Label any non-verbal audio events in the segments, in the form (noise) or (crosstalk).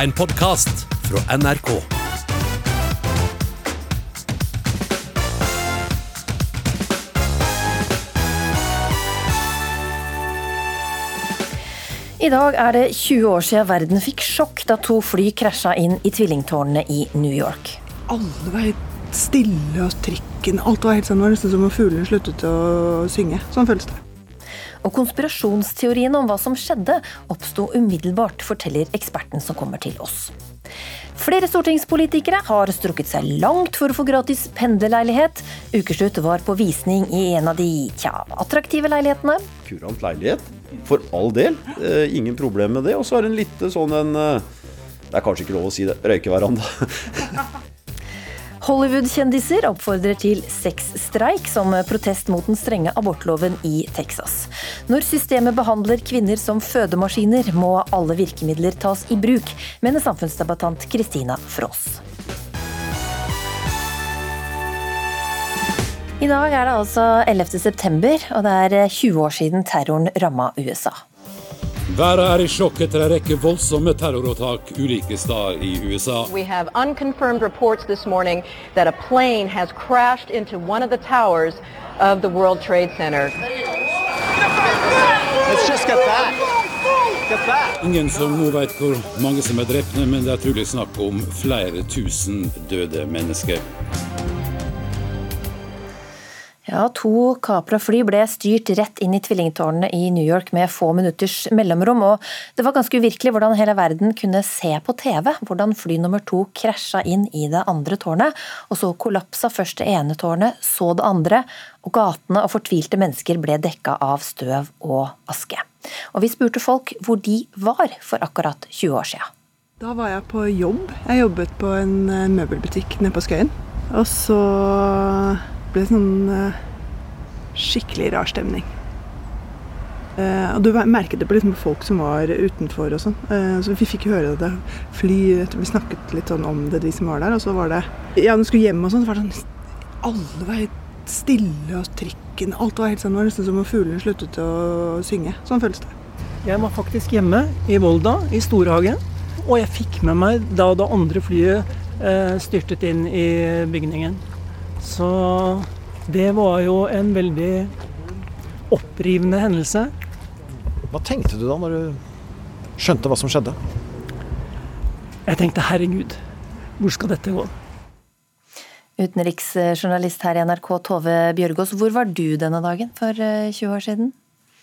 En podkast fra NRK. I dag er det 20 år siden verden fikk sjokk da to fly krasja inn i tvillingtårnene i New York. Alle var helt stille, og trikken Alt var helt sånn, det var nesten som om fuglene sluttet å synge. Sånn føles det. Og konspirasjonsteoriene om hva som skjedde, oppsto umiddelbart, forteller eksperten som kommer til oss. Flere stortingspolitikere har strukket seg langt for å få gratis pendlerleilighet. Ukeslutt var på visning i en av de tja, attraktive leilighetene. Kurant leilighet, for all del. Eh, ingen problem med det. Og så er det en lite sånn en eh, Det er kanskje ikke lov å si det. Røykeveranda. (laughs) Hollywood-kjendiser oppfordrer til sexstreik som protest mot den strenge abortloven i Texas. Når systemet behandler kvinner som fødemaskiner, må alle virkemidler tas i bruk, mener samfunnsdebattant Kristina Frås. I dag er det altså 11. september, og det er 20 år siden terroren ramma USA. Været er i sjokk etter en rekke voldsomme terrorattak ulike steder i USA. We have unconfirmed reports this morning that a plane has crashed into one of the towers of the World Trade Center. Let's just get back. Get back. Ingen som nå vet hvor mange som er drepte, men det er trolig snakk om flere tusen døde mennesker. Ja, To kapra fly ble styrt rett inn i tvillingtårnene i New York med få minutters mellomrom. og Det var ganske uvirkelig hvordan hele verden kunne se på TV hvordan fly nummer to krasja inn i det andre tårnet. og Så kollapsa først det ene tårnet, så det andre. og Gatene og fortvilte mennesker ble dekka av støv og aske. Og Vi spurte folk hvor de var for akkurat 20 år siden. Da var jeg på jobb. Jeg jobbet på en eh, møbelbutikk nede på Skøyen. Og så ble sånn uh, skikkelig rar stemning. Uh, og du merket det på liksom folk som var utenfor og sånn. Uh, så vi fikk høre det. Fly Vi snakket litt sånn om det, de som var der. Og så var det Ja, du skulle hjem og sånn, så var det sånn Alle var helt stille, og trikken Alt var helt sånn. Det var nesten som om fuglene sluttet å synge. Sånn føles det. Jeg var faktisk hjemme i Volda, i Storhagen. Og jeg fikk med meg da det andre flyet styrtet inn i bygningen. Så det var jo en veldig opprivende hendelse. Hva tenkte du da når du skjønte hva som skjedde? Jeg tenkte herregud, hvor skal dette gå? Utenriksjournalist her i NRK, Tove Bjørgaas. Hvor var du denne dagen for 20 eh, år siden?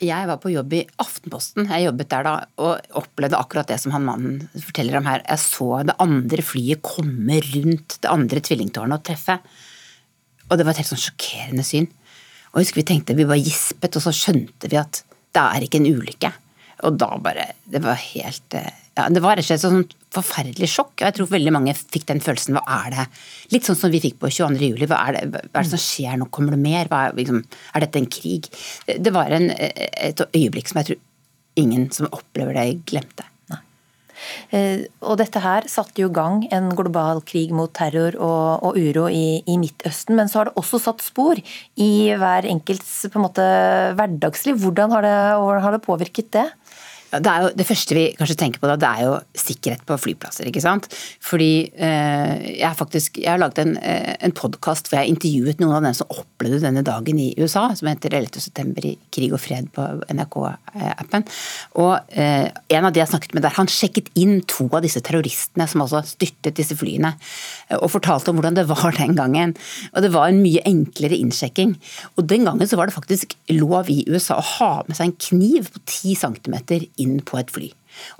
Jeg var på jobb i Aftenposten. Jeg jobbet der da og opplevde akkurat det som han mannen forteller om her. Jeg så det andre flyet komme rundt det andre tvillingtårnet og treffe. Og det var et helt sånn sjokkerende syn. Og jeg husker vi tenkte, vi bare gispet, og så skjønte vi at det er ikke en ulykke. Og da bare Det var helt eh, ja, Det var rett og slett sånn forferdelig sjokk. Og jeg tror veldig mange fikk den følelsen. Hva er det Litt sånn som vi fikk på 22. juli. Hva er det, hva er det som skjer nå? Kommer det mer? Er, liksom, er, dette en krig? Det var en, et øyeblikk som jeg tror ingen som opplever det, glemte. Eh, og dette her satte jo i gang en global krig mot terror og, og uro i, i, Midtøsten. Men så har det også satt spor i hver enkelts på en måte hverdagsliv. Hvordan har det, hvordan har det påvirket det? Det, jo, det, første vi kanskje tenker på da, det er jo sikkerhet på flyplasser. ikke sant? Fordi eh, jeg, faktisk, jeg har laget en, eh, en podkast hvor jeg har intervjuet noen av dem som opplevde denne dagen i USA, som heter 11. september i krig og fred på NRK-appen. Og eh, en av de jeg snakket med der, han sjekket inn to av disse terroristene som altså styrtet disse flyene, eh, og fortalte om hvordan det var den gangen. Og det var en mye enklere innsjekking. Og den gangen så var det faktisk lov i USA å ha med seg en kniv på 10 centimeter inn på et fly.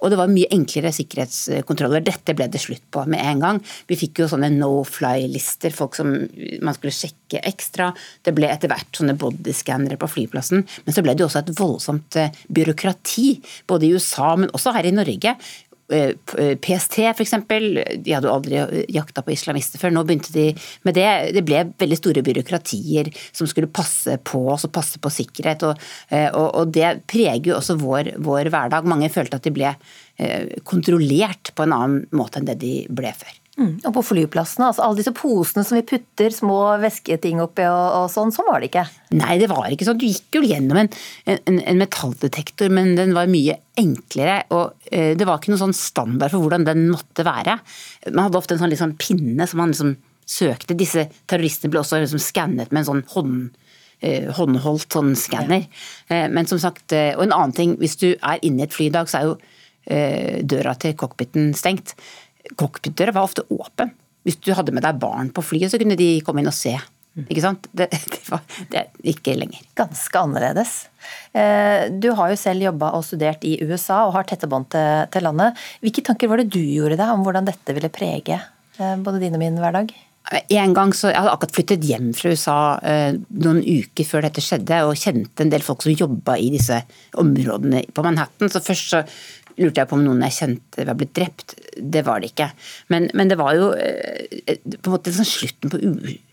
Og det var mye enklere sikkerhetskontroller. Dette ble det slutt på med en gang. Vi fikk jo sånne no fly-lister, folk som man skulle sjekke ekstra. Det ble etter hvert sånne bodyscannere på flyplassen. Men så ble det jo også et voldsomt eh, byråkrati, både i USA, men også her i Norge. PST eh, f.eks. De hadde jo aldri jakta på islamister før. Nå begynte de med det. Det ble veldig store byråkratier som skulle passe på oss og passe på sikkerhet. Og, eh, og, og det preger jo også vår, vår, hverdag. Mange følte at de ble eh, kontrollert på en annen måte enn det de ble før. Mm, og på flyplassene, altså alle disse posene som vi putter små væsketing oppi og, og sånn, sånn var det ikke? Nei, det var ikke sånn. Du gikk jo gjennom en, en, en metalldetektor, men den var mye enklere. Og eh, det var ikke noen sånn standard for hvordan den måtte være. Man hadde ofte en sånn liksom pinne som man liksom søkte. Disse terroristene ble også liksom skannet med en sånn hånd eh, håndholdt sånn skanner. Ja. Men som sagt, og en annen ting, hvis du er inne i et fly i dag, så er jo døra til cockpiten stengt cockpitdøra var ofte åpen. Hvis du hadde med deg barn på flyet, så kunne de komme inn og se. Ikke sant? Det, det, var, det er ikke lenger. Ganske annerledes. Eh, du har jo selv jobba og studert i USA og har tette bånd til, til, landet. Hvilke tanker var det du gjorde deg om hvordan dette ville prege eh, både din og min hverdag? En gang så, Jeg hadde akkurat flyttet hjem fra USA eh, noen uker før dette skjedde, og kjente en del folk som jobba i disse områdene på Manhattan. Så først så lurte jeg på om noen jeg kjente var blitt drept. Det var det ikke. Men, men det var jo eh, på en måte sånn slutten på uskyld.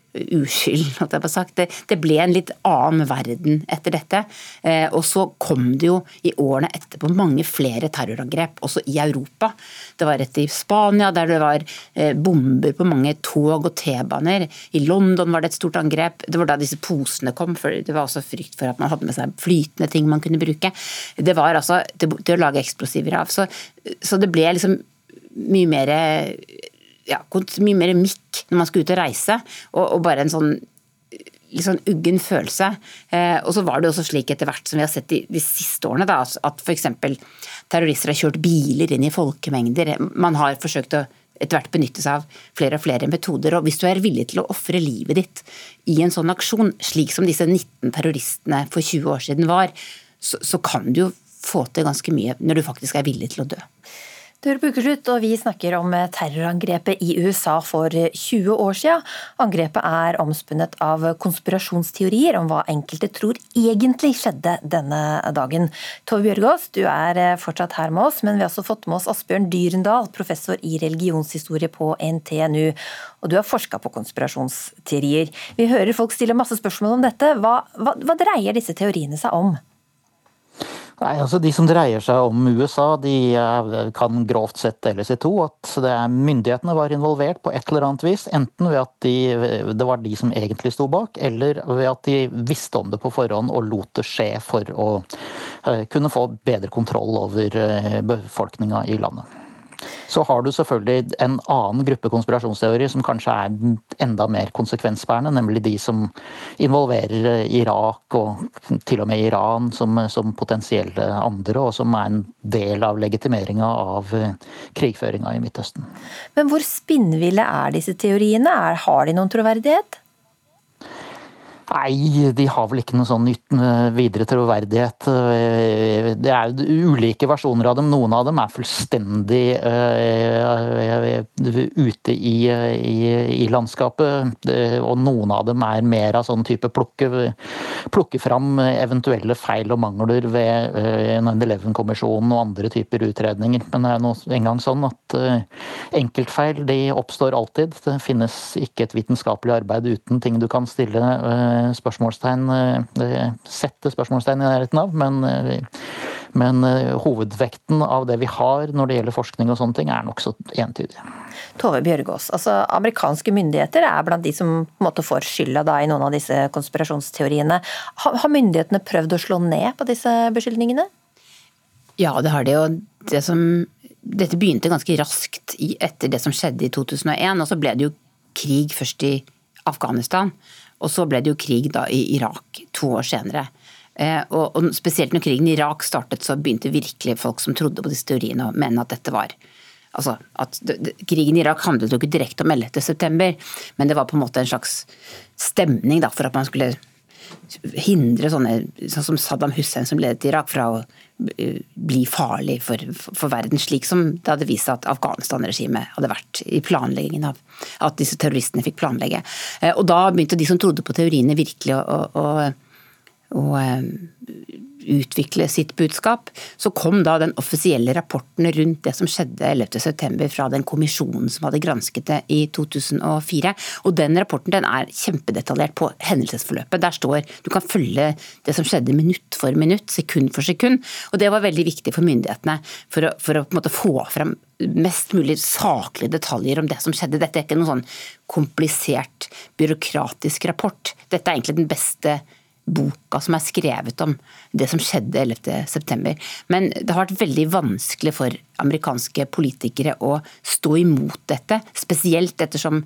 Sagt. Det, det, ble en litt annen verden etter dette. Eh, og så kom det jo i årene etterpå mange flere terrorangrep, også i Europa. Det var et i Spania der det var eh, bomber på mange tog og T-baner. I London var det et stort angrep. Det var da disse posene kom, for det var også frykt for at man hadde med seg flytende ting man kunne bruke. Det var altså til, til å lage eksplosiver av. Så, så det ble liksom mye mer ja, mye mer mikk når man skal ut og reise, og, og bare en sånn litt sånn uggen følelse. Eh, og så var det også slik etter hvert som vi har sett de, de siste årene, da, at f.eks. terrorister har kjørt biler inn i folkemengder. Man har forsøkt å etter hvert benytte seg av flere og flere metoder. Og hvis du er villig til å ofre livet ditt i en sånn aksjon, slik som disse 19 terroristene for 20 år siden var, så, så kan du jo få til ganske mye når du faktisk er villig til å dø. Du hører på Ukeslutt, og vi snakker om terrorangrepet i USA for 20 år siden. Angrepet er omspunnet av konspirasjonsteorier om hva enkelte tror egentlig skjedde denne dagen. Tove Bjørgaas, du er fortsatt her med oss, men vi har også fått med oss Asbjørn Dyrendal, professor i religionshistorie på NTNU. Og du har forska på konspirasjonsteorier. Vi hører folk stille masse spørsmål om dette. Hva, hva, hva dreier disse teoriene seg om? Nei, altså De som dreier seg om USA, de kan grovt sett deles i to. At er, myndighetene var involvert på et eller annet vis. Enten ved at de, det var de som egentlig sto bak, eller ved at de visste om det på forhånd og lot det skje for å uh, kunne få bedre kontroll over uh, befolkninga i landet. Så har du selvfølgelig en annen gruppe konspirasjonsteorier som kanskje er enda mer konsekvensbærende, nemlig de som involverer Irak og til og med Iran som, som potensielle andre, og som er en del av legitimeringa av krigføringa i Midtøsten. Men hvor spinnville er disse teoriene? Har de noen troverdighet? Nei, de har vel ikke noe sånn eh, videre troverdighet. Eh, det er ulike versjoner av dem. Noen av dem er fullstendig uh, ute i, i, i, landskapet. Og noen av dem er mer av sånn type plukke, plukke fram eventuelle feil og mangler ved uh, 9-11-kommisjonen og andre typer utredninger. Men det er nå engang sånn at enkeltfeil de oppstår alltid. Det finnes ikke et vitenskapelig arbeid uten ting du kan stille spørsmålstegn, eh, sette spørsmålstegn i nærheten av. Men, eh, men eh, hovedvekten av det vi har når det gjelder forskning og sånne ting, er nokså entydig. Tove Bjørgaas, altså amerikanske myndigheter er blant de som på en måte får skylda da, i noen av disse konspirasjonsteoriene. Har myndighetene prøvd å slå ned på disse beskyldningene? Ja, det har de. Og det som, dette begynte ganske raskt etter det som skjedde i 2001. Og så ble det jo krig først i Afghanistan. Og så ble det jo krig da i Irak to år senere. Eh, og, og, spesielt når krigen i Irak startet, så begynte virkelig folk som trodde på disse teoriene å mene at dette var Altså, at Krigen i Irak handlet jo ikke direkte om 11.9, men det var på en måte en slags stemning da, for at man skulle hindre sånne sånn som Saddam Hussein som ledet Irak fra å bli farlig for, for verden, slik som det hadde vist seg at Afghanistan-regimet hadde vært i planleggingen av at disse terroristene fikk planlegge. Eh, og da begynte de som trodde på teoriene virkelig å, å, å, å eh, utvikle sitt budskap, så kom da den offisielle rapporten rundt det som skjedde 11.9 fra den kommisjonen som hadde gransket det i 2004. Og den rapporten den er kjempedetaljert på hendelsesforløpet. Der står du kan følge det som skjedde minutt for minutt, sekund for sekund. Og det var veldig viktig for myndighetene for å, for å på en måte få fram mest mulig saklige detaljer om det som skjedde. Dette er ikke noen sånn komplisert byråkratisk rapport. Dette er egentlig den beste boka som er skrevet om det som skjedde 11.9. Men det har vært veldig vanskelig for amerikanske politikere å stå imot dette. Spesielt ettersom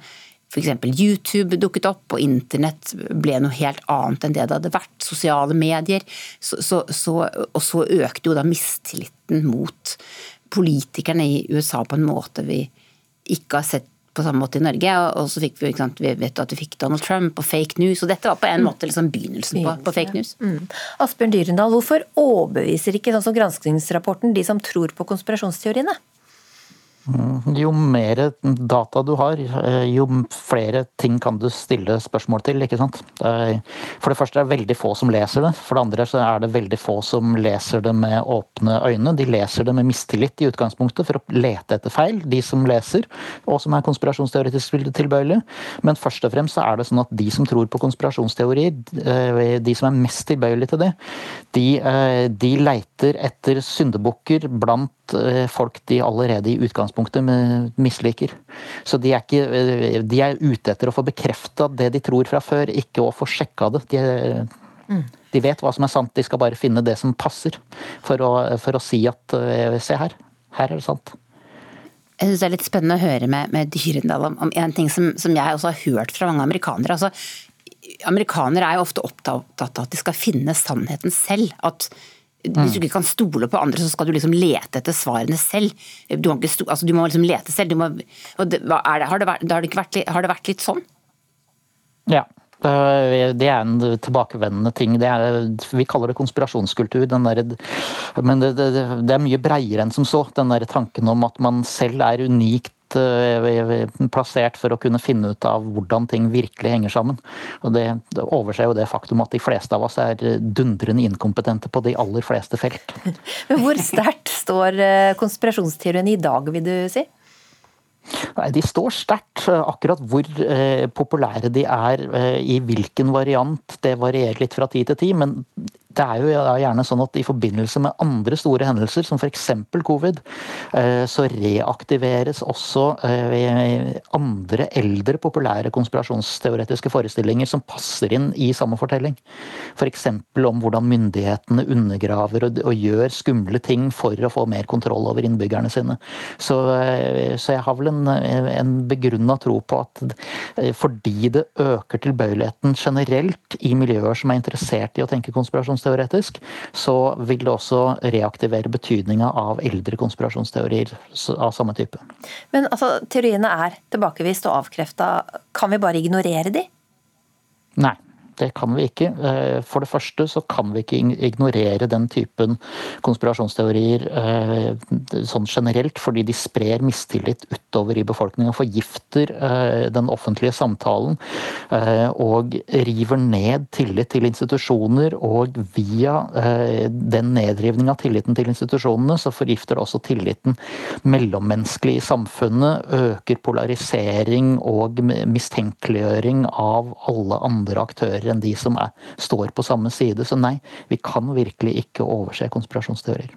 f.eks. YouTube dukket opp, og internett ble noe helt annet enn det det hadde vært. Sosiale medier. Så, så, så, og så økte jo da mistilliten mot politikerne i USA på en måte vi ikke har sett på samme måte i Norge. Og så fikk vi, sant, vi vet at vi fikk Donald Trump og fake news, og dette var på en måte liksom begynnelsen på, på, fake news. Mm. Asbjørn Dyrendal, hvorfor overbeviser ikke sånn som granskingsrapporten de som tror på konspirasjonsteoriene? Jo mer data du har, eh, jo flere ting kan du stille spørsmål til. ikke sant? For det første er det veldig få som leser det. For det andre så er det veldig få som leser det med åpne øyne. De leser det med mistillit i utgangspunktet for å lete etter feil, de som leser, og som er konspirasjonsteoretisk tilbøyelige. Men først og fremst så er det sånn at de som tror på konspirasjonsteorier, eh, de som er mest tilbøyelige til det, de, eh, de leiter etter syndebukker blant folk de allerede i utgangspunktet utgangspunktet misliker. Så de er, ikke, eh, de er ute etter å få bekrefta det de tror fra før, ikke å få sjekka det. De, mm. de, vet hva som er sant, de skal bare finne det som passer for å, for å si at eh, se her, her er det sant. Jeg synes Det er litt spennende å høre med, med Dyrendal om, om, en ting som, som, jeg også har hørt fra mange amerikanere. Altså, amerikanere er jo ofte opptatt av at de skal finne sannheten selv. At hvis du ikke kan stole på andre, så skal du liksom lete etter svarene selv. Du, stole, altså, du må liksom lete selv. Må, det, det, har, det vært, har, vært, har, det vært, litt sånn? Ja. Det er en tilbakevendende ting. Er, vi kaller det konspirasjonskultur. Der, men det, er mye breiere enn som så. Den der tanken om at man selv er unikt plassert for å kunne finne ut av hvordan ting virkelig henger sammen. Og det, det overser jo det faktum at de fleste av oss er dundrende inkompetente på de aller fleste felt. (laughs) Men hvor sterkt står eh, konspirasjonsteoriene i dag, vil du si? Nei, De står sterkt. Akkurat hvor eh, populære de er eh, i hvilken variant, det varierer litt fra tid til tid. Men det er jo gjerne sånn at i forbindelse med andre store hendelser, som f.eks. covid, eh, så reaktiveres også eh, andre eldre populære konspirasjonsteoretiske forestillinger som passer inn i samme fortelling. F.eks. For om hvordan myndighetene undergraver og, gjør skumle ting for å få mer kontroll over innbyggerne sine. Så, eh, så jeg har vel en, en begrunna tro på at fordi det øker tilbøyeligheten generelt i miljøer som er interessert i å tenke konspirasjonsteori, konspirasjonsteoretisk, så vil det også reaktivere betydninga av eldre konspirasjonsteorier av samme type. Men altså, teoriene er tilbakevist og avkrefta. Kan vi bare ignorere de? Nei. Det kan vi ikke. Eh, for det første så kan vi ikke ignorere den typen konspirasjonsteorier eh, sånn generelt, fordi de sprer mistillit utover i befolkningen. Forgifter eh, den offentlige samtalen og river ned tillit til institusjoner. Og via den nedrivning av tilliten til institusjonene, så forgifter det også tilliten mellommenneskelig i samfunnet. Øker polarisering og mistenkeliggjøring av alle andre aktører enn de som er, står på samme side. Så nei, vi kan virkelig ikke overse konspirasjonsteorier.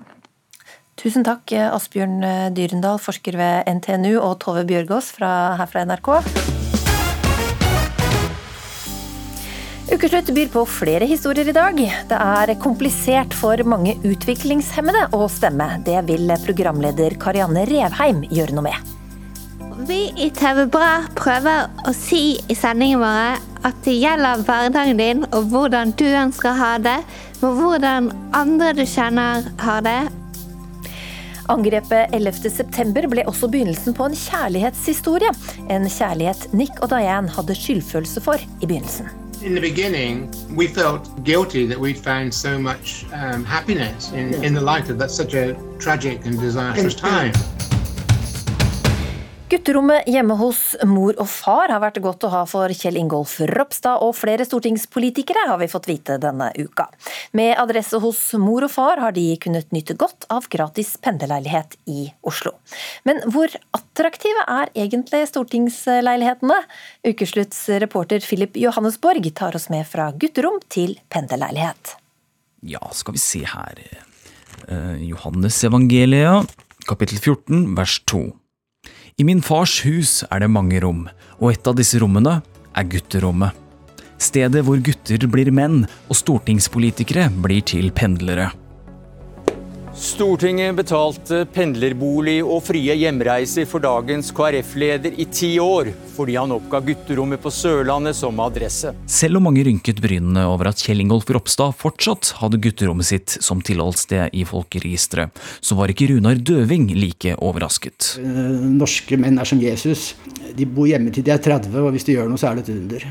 Tusen takk, Asbjørn Dyrendal, forsker ved NTNU, og Tove Bjørgaas her fra NRK. Ukeslutt byr på flere historier i dag. Det er komplisert for mange utviklingshemmede å stemme. Det vil programleder Karianne Revheim gjøre noe med. Vi i TV Bra prøver å si i sendingen våre at det gjelder hverdagen din og hvordan du ønsker å ha det, og hvordan andre du kjenner, har det. Angrepet 11.9 ble også begynnelsen på en kjærlighetshistorie. En kjærlighet Nick og Diane hadde skyldfølelse for i begynnelsen. In the beginning, we felt guilty that we'd found so much um, happiness in, in the light of that such a tragic and disastrous time. Gutterommet hjemme hos mor og far har vært godt å ha for Kjell Ingolf Ropstad, og flere stortingspolitikere har vi fått vite denne uka. Med adresse hos mor og far har de kunnet nyte godt av gratis pendlerleilighet i Oslo. Men hvor attraktive er egentlig stortingsleilighetene? Ukeslutts reporter Philip Johannesborg tar oss med fra gutterom til pendlerleilighet. Ja, skal vi se her. Uh, Johannes evangeliet, kapittel 14, vers 2. I min fars hus er det mange rom, og et av disse rommene er gutterommet. Stedet hvor gutter blir menn og stortingspolitikere blir til pendlere. Stortinget betalte pendlerbolig og frie hjemreiser for dagens KrF-leder i ti år, fordi han oppga gutterommet på Sørlandet som adresse. Selv om mange rynket brynene over at Kjell Ingolf Ropstad fortsatt hadde gutterommet sitt som tilholdssted i folkeregisteret, så var ikke Runar Døving like overrasket. Eh, norske menn er som Jesus. De bor hjemme til de er 30, og hvis de gjør noe, så er det et under.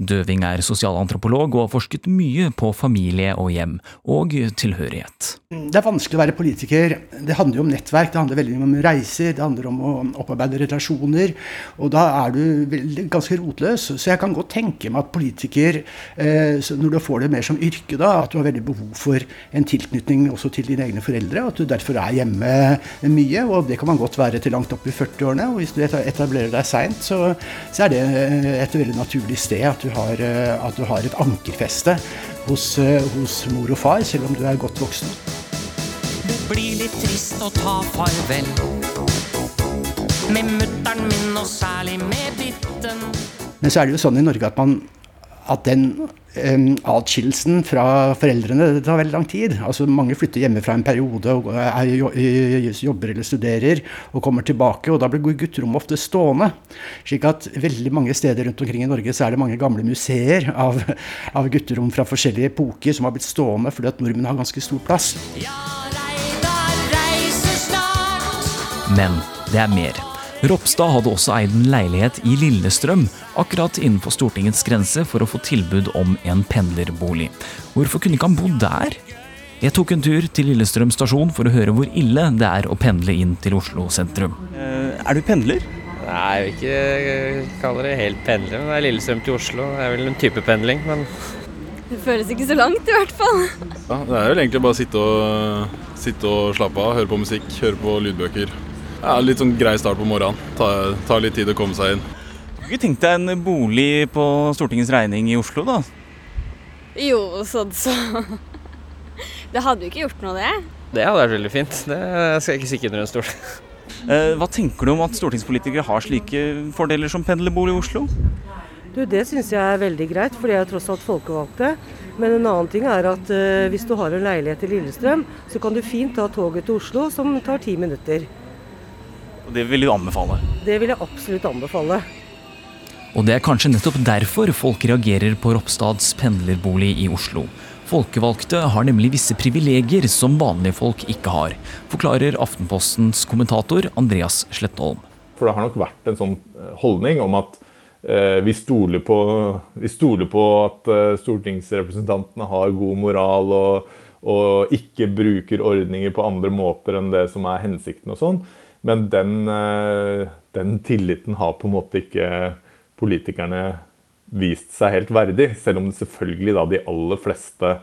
Døving er sosialantropolog og har forsket mye på familie og hjem, og tilhørighet. Det er vanskelig å være politiker. Det handler jo om nettverk, det handler veldig om reiser, det handler om å opparbeide relasjoner. Og da er du ganske rotløs. Så jeg kan godt tenke meg at politiker, eh, når du får det mer som yrke, da, at du har veldig behov for en tilknytning også til dine egne foreldre, og at du derfor er hjemme mye. Og det kan man godt være til langt opp i 40-årene. Og hvis du etablerer deg seint, så, er det et veldig naturlig sted at du har, eh, at du har et ankerfeste hos, eh, hos, mor og far, selv om du er godt voksen. Det blir litt trist å ta farvel med mutter'n min, og særlig med ditten. Men så er det jo sånn i Norge at man at den um, atskillelsen fra foreldrene det tar veldig lang tid. Altså Mange flytter hjemmefra en periode og er, jobber eller studerer og kommer tilbake. og Da blir gutterommet ofte stående. slik at veldig mange steder rundt omkring i Norge så er det mange gamle museer av, av gutterom fra forskjellige epoker som har blitt stående fordi at nordmenn har ganske stor plass. Men det er mer. Ropstad hadde også eid en leilighet i Lillestrøm, akkurat innenfor Stortingets grense, for å få tilbud om en pendlerbolig. Hvorfor kunne ikke han bo der? Jeg tok en tur til Lillestrøm stasjon for å høre hvor ille det er å pendle inn til Oslo sentrum. Eh, er du pendler? Nei, jeg vil ikke kalle det helt pendler. Men det er Lillestrøm til Oslo. Det er vel en type pendling, men Det føles ikke så langt, i hvert fall. Ja, det er vel egentlig bare å sitte og, sitte og slappe av, høre på musikk, høre på lydbøker. Ja, Litt sånn grei start på morgenen. Tar ta litt tid å komme seg inn. Du kunne tenkt deg en bolig på Stortingets regning i Oslo, da? Jo, sånn så Det hadde jo ikke gjort noe, det. Det hadde vært veldig fint. Det skal jeg ikke stikke under en stol. Eh, hva tenker du om at stortingspolitikere har slike fordeler som pendlerbolig i Oslo? Du, Det syns jeg er veldig greit, for de er tross alt folkevalgte. Men en annen ting er at uh, hvis du har en leilighet i Lillestrøm, så kan du fint ta toget til Oslo, som tar ti minutter. Og Det vil du anbefale? Det vil jeg absolutt anbefale. Og det er kanskje nettopp derfor folk reagerer på Ropstads pendlerbolig i Oslo. Folkevalgte har nemlig visse privilegier som vanlige folk ikke har, forklarer Aftenpostens kommentator Andreas Slettholm. For det har nok vært en sånn eh, holdning om at eh, vi, stoler på, vi, stoler på, at eh, stortingsrepresentantene har god moral og, og ikke bruker ordninger på andre måter enn det som er hensikten og sånn. Men den, eh, den, tilliten har på en måte ikke politikerne vist seg helt verdig. Selv om selvfølgelig da de aller fleste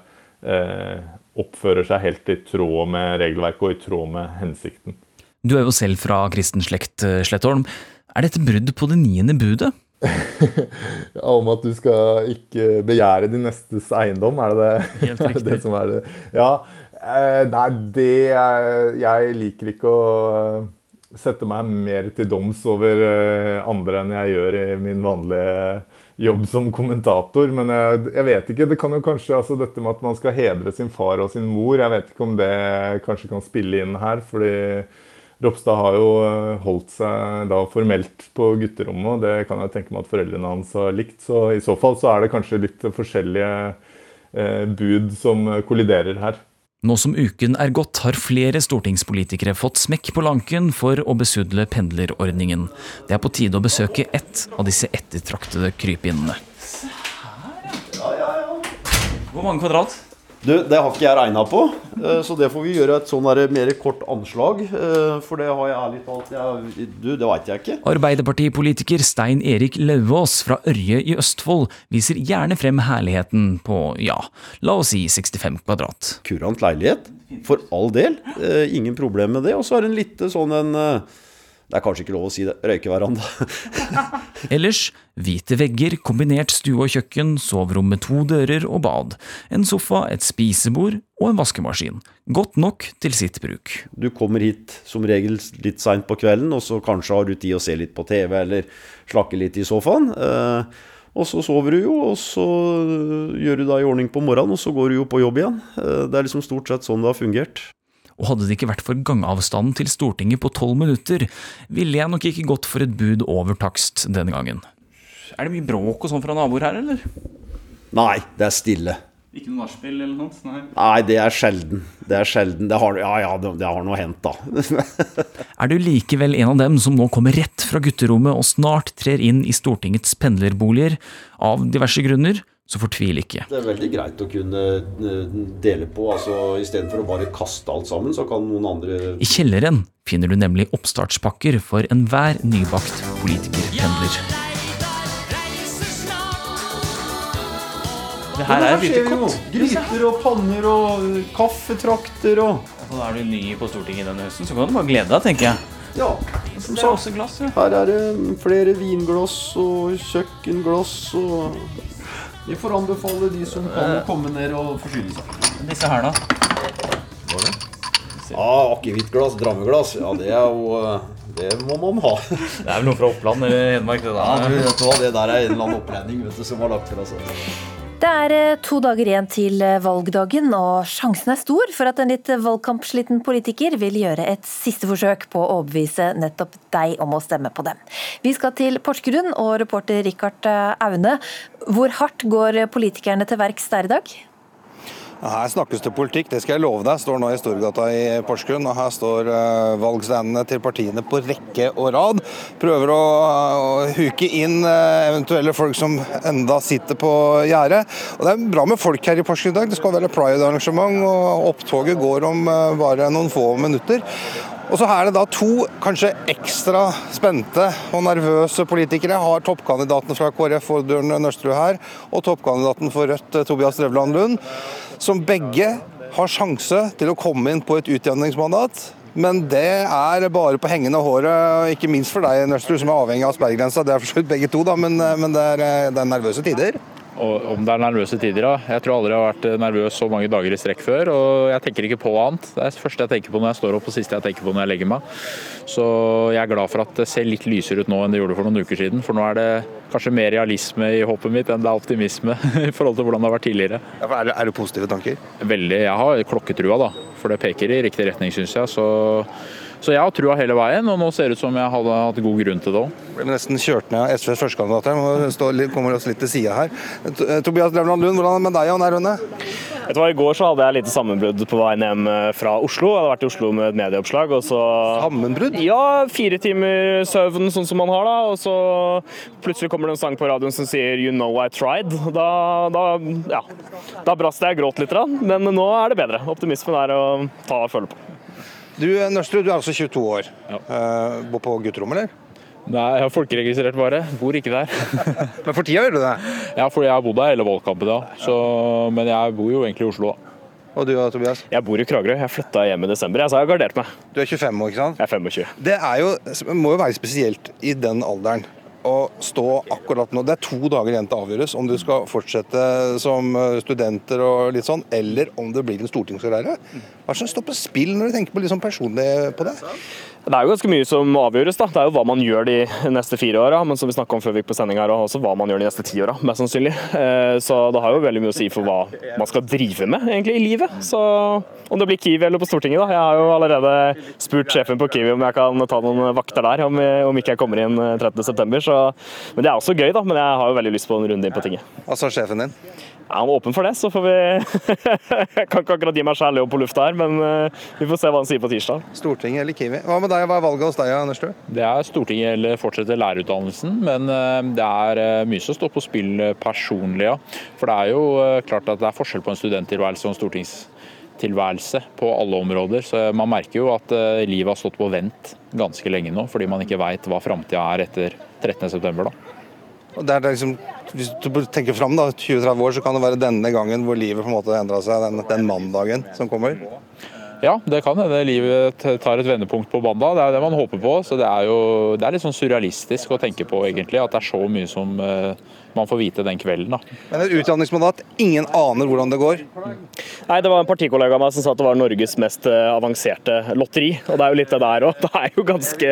eh, oppfører seg helt i tråd med regelverket og i tråd med hensikten. Du er jo selv fra kristen slekt, eh, Slettholm. Er dette brudd på det niende budet? ja, (laughs) om at du skal ikke begjære din nestes eiendom, er det det, (laughs) Helt (laughs) det som er det? Ja, eh, nei, det Jeg liker ikke å sette meg mer til doms over eh, andre enn jeg gjør i min vanlige jobb som kommentator. Men jeg, jeg vet ikke. Det kan jo kanskje altså dette med at man skal hedre sin far og sin mor, jeg vet ikke om det kanskje kan spille inn her. fordi Ropstad har jo eh, holdt seg da formelt på gutterommet, og det kan jeg tenke meg at foreldrene hans har likt. Så i så fall så er det kanskje litt forskjellige eh, bud som kolliderer her. Nå som uken er gått, har flere stortingspolitikere fått smekk på lanken for å besudle pendlerordningen. Det er på tide å besøke ett av disse ettertraktede krypinnene. Hvor mange kvadrat? Du, Det har ikke jeg regna på, eh, så det får vi gjøre et sånn mer kort anslag. eh, For det har jeg ærlig talt jeg, Du, det veit jeg ikke. Arbeiderpartipolitiker Stein Erik Lauvås fra Ørje i Østfold viser gjerne frem herligheten på, ja, la oss si 65 kvadrat. Kurant leilighet, for all del. Eh, ingen problem med det. Og så er det en lite sånn en Det er kanskje ikke lov å si det. Røykeveranda. (laughs) Ellers hvite vegger, kombinert stue og kjøkken, soverom med to dører og bad, en sofa, et spisebord og en vaskemaskin. Godt nok til sitt bruk. Du kommer hit som regel litt seint på kvelden, og så kanskje har du tid å se litt på TV eller slakke litt i sofaen. Eh, og så sover du jo, og så gjør du deg i ordning på morgenen, og så går du jo på jobb igjen. Eh, det er liksom stort sett sånn det har fungert. Og hadde det ikke vært for gangavstanden til Stortinget på tolv minutter, ville jeg nok ikke gått for et bud over takst denne gangen. Er det mye bråk og sånn fra naboer her, eller? Nei, det er stille. Ikke noe nachspiel eller noe? Nei. Nei, det er sjelden. Det er sjelden. Det har, ja ja, det, det har nå hendt, da. (laughs) Er du likevel en av dem som nå kommer rett fra gutterommet og snart trer inn i Stortingets pendlerboliger av diverse grunner, så fortvil ikke. Det er veldig greit å kunne eh, dele på. altså Istedenfor å bare kaste alt sammen, så kan noen andre I kjelleren finner du nemlig oppstartspakker for enhver nybakt politikerpendler. Det her er lite. Gryter og panner og kaffetrakter og da er du ny på Stortinget denne høsten, så kan du bare glede deg, tenker jeg. Ja. Som sa også glass, ja. Her er det flere vinglass og kjøkkenglass og Vi får anbefale de som kan komme ned og forsyne seg. Disse her, da? Var det? Ah, akevittglass, drammeglass. Ja, det er jo eh, Det må man ha. Det er vel noe fra Oppland eller Hedmark? det Ja, du vet hva, Det der er en eller annen opplending vet du, som har lagt til. Altså. Det er eh, to dager igjen til eh, valgdagen, og sjansen er stor for at en litt valgkampsliten politiker vil gjøre et siste forsøk på å overbevise nettopp deg om å stemme på dem. Vi skal til Porsgrunn og reporter Rikard eh, Aune. Hvor hardt går politikerne til verks der i dag? Her snakkes det politikk, det skal jeg love deg. Står nå i Storgata i Porsgrunn, og her står uh, valgstandene til partiene på rekke og rad. Prøver å, å huke inn eh, eventuelle folk som enda sitter på gjerdet. Og Det er bra med folk her i Porsgrunn i dag. Det skal være pride-arrangement, og opptoget går om eh, bare noen få minutter. Og så er det da to kanskje ekstra spente og nervøse politikere. Har toppkandidaten fra KrF, Oddbjørn Nøstrud her, og toppkandidaten for Rødt, Tobias Drevland Lund, som begge har sjanse til å komme inn på et utjevningsmandat. Men det er bare på hengende håret, ikke minst for deg, Nøstrud, som er avhengig av sperregrensa. Det er for så vidt begge to, da, men, men det, er, det er nervøse tider. Og om det er nervøse tider, da. Jeg tror aldri jeg har vært nervøs så mange dager i strekk før. Og jeg tenker ikke på annet. Det er det første jeg tenker på når jeg står opp, og siste jeg tenker på når jeg legger meg. Så jeg er glad for at det ser litt lysere ut nå enn det gjorde for noen uker siden. For nå er det kanskje mer realisme i håpet mitt enn det er optimisme (laughs) i forhold til hvordan det har vært tidligere. Ja, er, det, er det positive tanker? Veldig. Jeg har klokketrua, da. For det peker i riktig retning, syns jeg. Så, så jeg har trua hele veien, og nå ser det ut som jeg hadde hatt god grunn til det òg. Ble nesten kjørt ned av SVs førstekandidat her. Kommer oss litt til sida her. Tobias Drevland Lund, hvordan er det med deg og nærmene? Vet du hva, I går så hadde jeg et lite sammenbrudd på veien hjem eh, fra Oslo. Jeg hadde vært i Oslo med et medieoppslag. og så... Sammenbrudd? Ja, fire timer søvn sånn som man har da. Og så plutselig kommer det en sang på radioen som sier 'You know I tried'. Da, da, ja, da brast jeg, gråt litt, men nå er det bedre. Optimismen er å ta og føle på. Du Nøstrud, du er altså 22 år. Eh, bor på gutterom, eller? Nei, jeg har folkeregistrert bare. Bor ikke der. (laughs) Men for tida gjør du det? Ja, fordi jeg har bodd der hele valgkampen, da. Så, men jeg bor jo egentlig i Oslo, da. Og du da, Tobias? Jeg bor i Kragerø. Jeg flytta hjem i desember, jeg, sa jeg har gardert meg. Du er 25 år, ikke sant? Jeg er 25. Det er jo, må jo være spesielt i den alderen å stå akkurat nå. Det er to dager igjen til å avgjøres om du skal fortsette som studenter og litt sånn, eller om det blir en stortingskarriere. Hva er det som står på spill når du tenker på sånn personlig på det? Det er jo ganske mye som avgjøres. da. Det er jo hva man gjør de neste fire åra, men som vi snakka om før vi gikk på sending her, og også hva man gjør de neste ti åra, mest sannsynlig. Eh, Så det har jo veldig mye å si for hva man skal drive med egentlig i livet. Så om det blir Kiwi eller på Stortinget, da. Jeg har jo allerede spurt sjefen på Kiwi om jeg kan ta noen vakter der, om, ikke jeg kommer inn 30.9. Så Men det er også gøy, da. Men jeg har jo veldig lyst på en runde inn på tinget. Hva sa sjefen din? Er han åpen for det, så får vi (laughs) Jeg kan ikke akkurat gi meg sjæl på lufta her, men eh, vi får se hva han sier på tirsdag. Stortinget eller Kiwi. Hva med deg, hva er valget hos deg, Nørstø? Det er Stortinget eller fortsette lærerutdannelsen, men eh, det er eh, mye som står på spill personlig. Ja. For det er jo klart at det er forskjell på en studenttilværelse og en stortingstilværelse på alle områder. Så man merker jo at livet har stått på vent ganske lenge nå, fordi man ikke veit hva framtida er etter 13.9. Det er liksom, hvis du tenker fram 20-30 år, så kan det være denne gangen hvor livet på en måte endra seg, den, den mandagen som kommer. Ja, det kan hende livet tar et vendepunkt på mandag. Det er det man håper på. Så det er jo det er litt sånn surrealistisk å tenke på, egentlig. At det er så mye som uh, man får vite den kvelden. da. Men et utdanningsmandat, ingen aner hvordan det går? Nei, det var en partikollega av meg som sa at det var Norges mest uh, avanserte lotteri. Og det er jo litt det der òg. (laughs) Det er jo ganske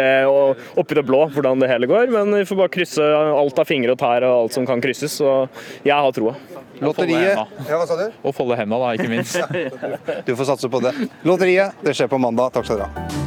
oppi det blå hvordan det hele går. Men vi får bare krysse alt av fingre og tær og alt som kan krysses. Og jeg har troa. Lotteriet Ja, hva sa du? Og folde henda, da, ikke minst. (laughs) du får satse på det. Lotteriet, det skjer på mandag. Takk skal dere ha.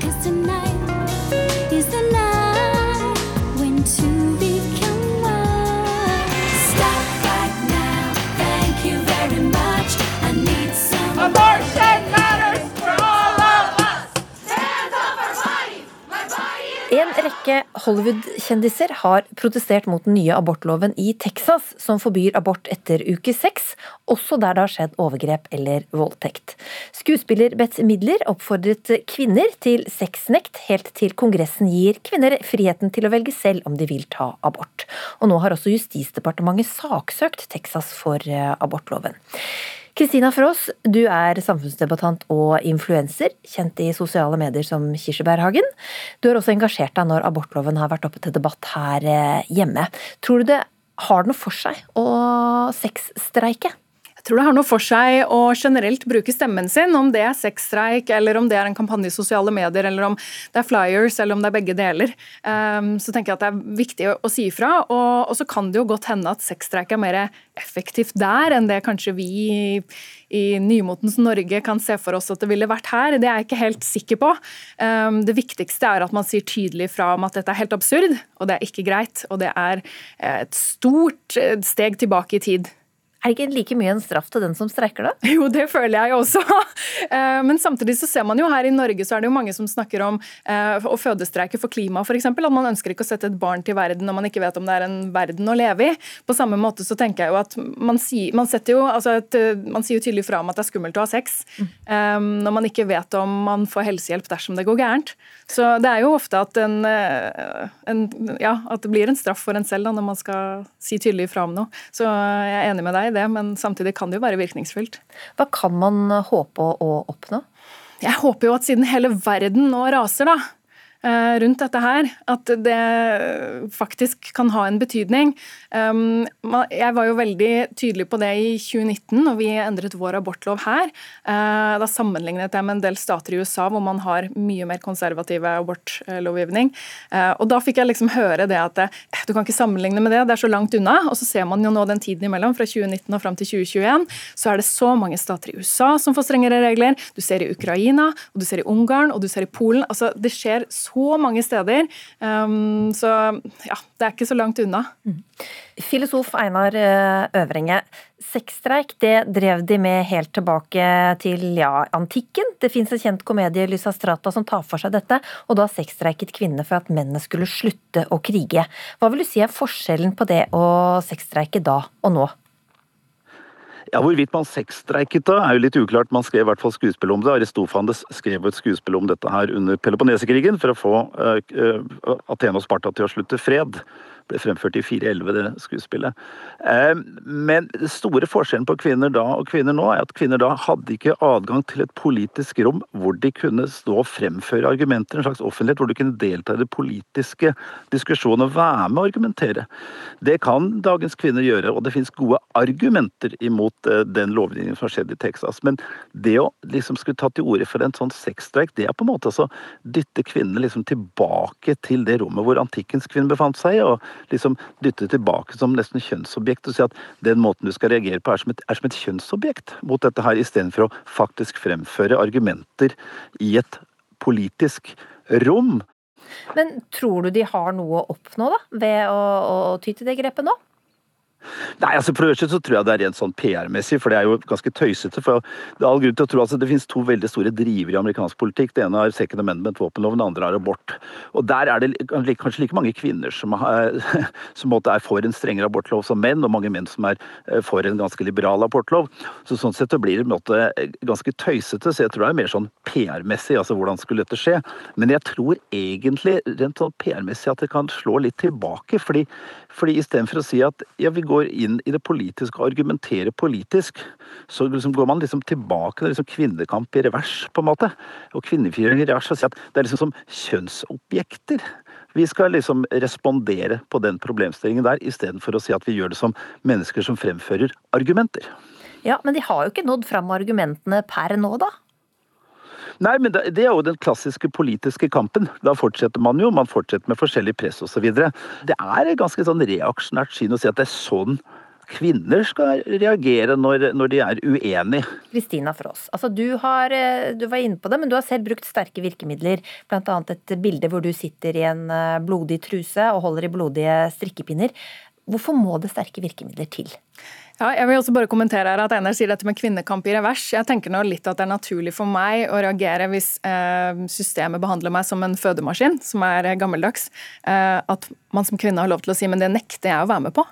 Rekke Hollywood-kjendiser har protestert mot den nye abortloven i Texas, som forbyr abort etter uke seks, også der det har skjedd overgrep eller voldtekt. Skuespiller Beth Midler oppfordret kvinner til sexnekt helt til Kongressen gir kvinner friheten til å velge selv om de vil ta abort. Og nå har også Justisdepartementet saksøkt Texas for eh, abortloven. Kristina Frås, du er samfunnsdebattant og influenser, kjent i sosiale medier som Kirsebærhagen. Du har også engasjert deg når abortloven har vært oppe til debatt her eh, hjemme. Tror du det har noe for seg å sexstreike? Tror det har noe for seg å generelt bruke stemmen sin, om det er sexstreik, eller om det er en kampanje i sosiale medier, eller om det er flyers, eller om det er begge deler. Um, så tenker jeg at det er viktig å, si ifra. Og, så kan det jo godt hende at sexstreik er mer effektivt der enn det kanskje vi i, nymotens Norge kan se for oss at det ville vært her. Det er jeg ikke helt sikker på. Um, det viktigste er at man sier tydelig fra om at dette er helt absurd, og det er ikke greit. Og det er et stort steg tilbake i tid. Er det ikke like mye en straff til den som streiker, da? Jo, det føler jeg også. (laughs) Eh, men samtidig så ser man jo her i Norge så er det jo mange som snakker om eh, å fødestreike for klima, f.eks. At man ønsker ikke å sette et barn til verden når man ikke vet om det er en verden å leve i. På samme måte så tenker jeg jo at man sier, man jo, altså et, man sier jo tydelig fra om at det er skummelt å ha sex, mm. når man ikke vet om man får helsehjelp dersom det går gærent. Så det er jo ofte at, en, en, ja, at det blir en straff for en selv da, når man skal si tydelig fra om noe. Så jeg er enig med deg i det, men samtidig kan det jo være virkningsfullt. Hva kan man håpe å oppnå? Jeg håper jo at siden hele verden nå raser, da, rundt dette her. At det faktisk kan ha en betydning. Um, jeg var jo veldig tydelig på det i 2019 når vi endret vår abortlov her. Eh, da sammenlignet jeg med en del stater i USA hvor man har mye mer konservative abortlovgivning. Eh, og da fikk jeg liksom høre det at du kan ikke sammenligne med det, det er så langt unna. Og så ser man jo nå den tiden imellom, fra 2019 og fram til 2021, så er det så mange stater i USA som får strengere regler. Du ser i Ukraina, og du ser i Ungarn, og du ser i Polen. Altså, det skjer så så mange steder. Um, så ja, det er ikke så langt unna. Mm. Filosof Einar eh, Øvrenge. Sexstreik det drev de med helt tilbake til ja, antikken. Det fins en kjent komedie Lysa Strata som tar for seg dette, og da sexstreiket kvinnene for at mennene skulle slutte å krige. Hva vil du si er forskjellen på det å sexstreike da og nå? Ja, Hvorvidt man sexstreiket da, er jo litt uklart. Man skrev i hvert fall skuespill om det. Aristofanes skrev et skuespill om dette her under Peloponnesekrigen for å få uh, Athene og Sparta til å slutte fred ble fremført i 411, det skuespillet. Eh, men den store forskjellen på kvinner da og kvinner nå, er at kvinner da hadde ikke adgang til et politisk rom hvor de kunne stå og fremføre argumenter, en slags offentlighet hvor de kunne delta i det politiske diskusjonen og være med å argumentere. Det kan dagens kvinner gjøre, og det finnes gode argumenter imot eh, den lovgivningen som har skjedd i Texas. Men det å liksom skulle ta til orde for en sånn sexstreik, det er på en måte altså dytte kvinnene liksom tilbake til det rommet hvor antikkens kvinner befant seg. og liksom dytte tilbake som nesten kjønnsobjekt og si at den måten du skal reagere på er som et, er som et kjønnsobjekt mot dette her, istedenfor å faktisk fremføre argumenter i et politisk rom. Men tror du de har noe å oppnå da, ved å, å ty til det grepet nå? Nei, altså For det så tror jeg det er rent sånn PR-messig, for det er jo ganske tøysete. for Det er all grunn til å tro altså Det finnes to veldig store drivere i amerikansk politikk. Det ene har second amendment, våpenloven, det andre har abort. Og Der er det kanskje like mange kvinner som, er, (laughs) som er for en strengere abortlov som menn, og mange menn som er eh, for en ganske liberal abortlov. Så Sånn sett det blir det måte, ganske tøysete. Så jeg tror det er mer sånn PR-messig. altså Hvordan skulle dette skje? Men jeg tror egentlig rent sånn PR-messig at det kan slå litt tilbake. fordi, fordi istedenfor å si at ja, vi går inn i det politiske og argumenterer politisk, så liksom går man liksom tilbake til liksom kvinnekamp i revers, på en måte. Og kvinnefrigjøring i revers. Og sier at det er liksom som kjønnsobjekter. Vi skal liksom respondere på den problemstillingen der, istedenfor å si at vi gjør det som mennesker som fremfører argumenter. Ja, Men de har jo ikke nådd fram argumentene per nå, da? Nei, men det, er jo den klassiske politiske kampen. Da fortsetter man jo. Man fortsetter med forskjellig press osv. Det er et ganske sånn reaksjonært syn å si at det er sånn kvinner skal reagere når, når de er uenige. Kristina Frås, altså du, har, eh, du var inne på det, men du har selv brukt sterke virkemidler. Bl.a. et bilde hvor du sitter i en eh, blodig truse og holder i blodige strikkepinner. Hvorfor må det sterke virkemidler til? Ja, jeg vil også bare kommentere her at NR sier dette med kvinnekamp i revers. Jeg tenker nå litt at det er naturlig for meg å reagere hvis eh, systemet behandler meg som en fødemaskin, som er gammeldags. Eh, at man som kvinne har lov til å si men det nekter jeg å være med på.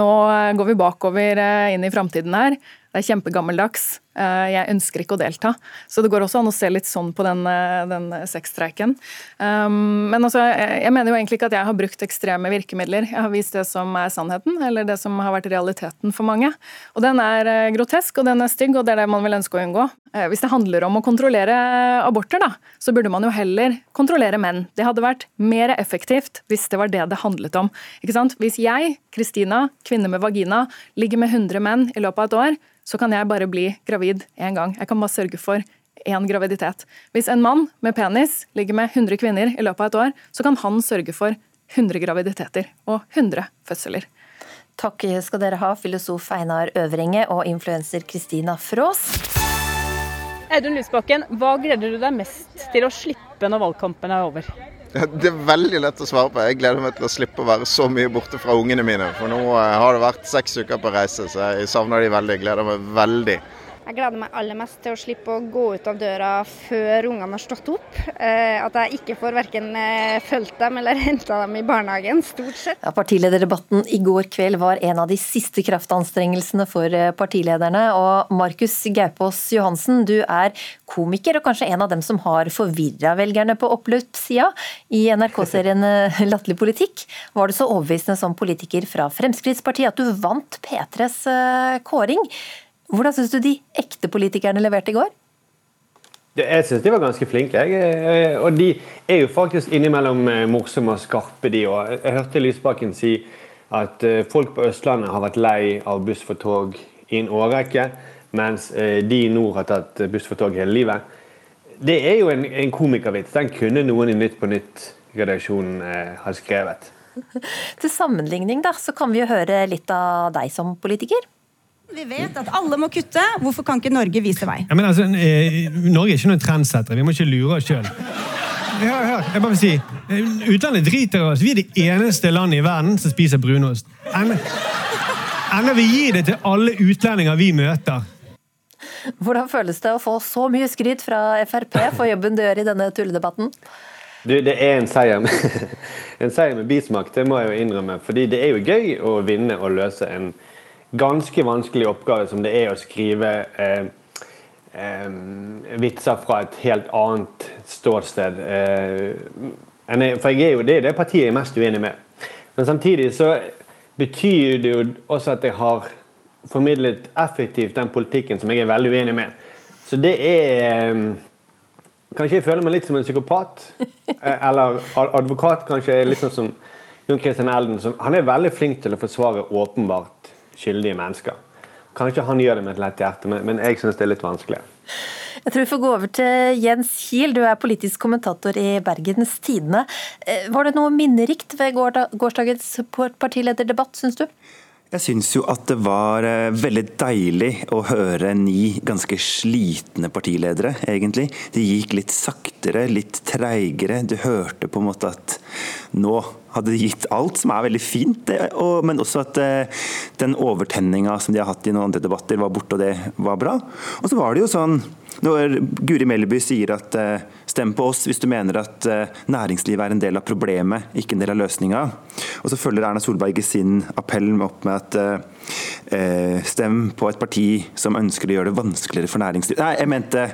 Nå eh, går vi bakover eh, inn i framtiden her. Det er kjempegammeldags. Eh, jeg ønsker ikke å delta. Så det går også an å se litt sånn på den, eh, den sexstreiken. Um, men altså, jeg mener jo egentlig ikke at jeg har brukt ekstreme virkemidler. Jeg har vist det som er sannheten, eller det som har vært realiteten for mange. Og den er eh, grotesk, og den er stygg, og det er det man vil ønske å unngå. Hvis det handler om å kontrollere aborter, da, så burde man jo heller kontrollere menn. Det hadde vært mer effektivt hvis det var det det handlet om. Hvis jeg, Kristina, kvinne med vagina, ligger med 100 menn i løpet av et år, så kan jeg bare bli gravid én gang. Jeg kan bare sørge for én graviditet. Hvis en mann med penis ligger med 100 kvinner i løpet av et år, så kan han sørge for 100 graviditeter og 100 fødsler. Takk skal dere ha, filosof Einar Øvringe og influenser Kristina Frås. Audun Lysbakken, hva gleder du deg mest til å slippe når valgkampen er over? Det er veldig lett å svare på. Jeg gleder meg til å slippe å være så mye borte fra ungene mine. For nå eh, har det vært seks uker på reise, så jeg savner de veldig. Jeg gleder meg veldig. Jeg gleder meg aller mest til å slippe å gå ut av døra før ungene har stått opp. Eh, at jeg ikke får verken eh, fulgt dem eller (laughs) henta dem i barnehagen, stort sett. Ja, partilederdebatten i går kveld var en av de siste kraftanstrengelsene for eh, partilederne. Og Markus Gaupås Johansen, du er komiker og kanskje en av dem som har forvirra velgerne på oppløpssida i NRK-serien Latterlig politikk. Var du så overbevisende som politiker fra Fremskrittspartiet at du vant P3s kåring? Hvordan syns du de ekte politikerne leverte i går? Jeg syns de var ganske flinke. Jeg. Og de er jo faktisk innimellom eh, morsomme og skarpe, de òg. Jeg hørte Lysbakken si at eh, folk på Østlandet har vært lei av buss for tog i en årrekke, mens eh, de i nord har tatt buss for tog hele livet. Det er jo en, en komikervits. Den kunne noen i Nytt på Nytt-redaksjonen ha skrevet. (laughs) Til sammenligning da, så kan vi jo høre litt av deg som politiker. Vi vet at alle må kutte. Hvorfor kan ikke Norge vise vei? Ja, men altså, eh, Norge er ikke noen trendsettere. Vi må ikke lure oss sjøl. Hør, hør, jeg bare vil si, eh, Utlandet driter i oss. Vi er det eneste landet i verden som spiser brunost. Enda vi gir det til alle utlendinger vi møter. Hvordan føles det å få så mye skryt fra Frp for jobben du gjør i denne tulledebatten? Du, det er en seier, med, (laughs) en seier med bismak, det må jeg jo innrømme. Fordi det er jo gøy å vinne og løse en ganske vanskelig oppgave som det er å skrive eh, eh, vitser fra et helt annet ståsted. Eh, for jeg er jo det, det partiet jeg er mest uenig med. Men samtidig så betyr det jo også at jeg har formidlet effektivt den politikken som jeg er veldig uenig med. Så det er eh, Kanskje jeg føler meg litt som en psykopat. Eh, eller advokat, kanskje. Litt sånn som Jon Christian Elden. han er veldig flink til å forsvare åpenbart skyldige mennesker. Kanskje han gjør det med et lett hjerte, men, jeg syns det er litt vanskelig. Jeg tror vi får gå over til Jens Kiel, du er politisk kommentator i Bergens Tidende. Eh, var det noe minnerikt ved gårsdagens partilederdebatt, syns du? Jeg syns jo at det var eh, veldig deilig å høre ni ganske slitne partiledere, egentlig. De gikk litt saktere, litt treigere. Du hørte på en måte at nå hadde de gitt alt, som er veldig fint. men også at eh, den overtenninga som de har hatt i noen andre debatter, var borte, og det var bra. Og så var det jo sånn når Guri Melby sier at eh, stem på oss hvis du mener at eh, næringslivet er en del av problemet, ikke en del av løsninga. Og så følger Erna Solberg i sin appell opp med at stem på et parti som ønsker å gjøre det vanskeligere for næringslivet. Nei, jeg mente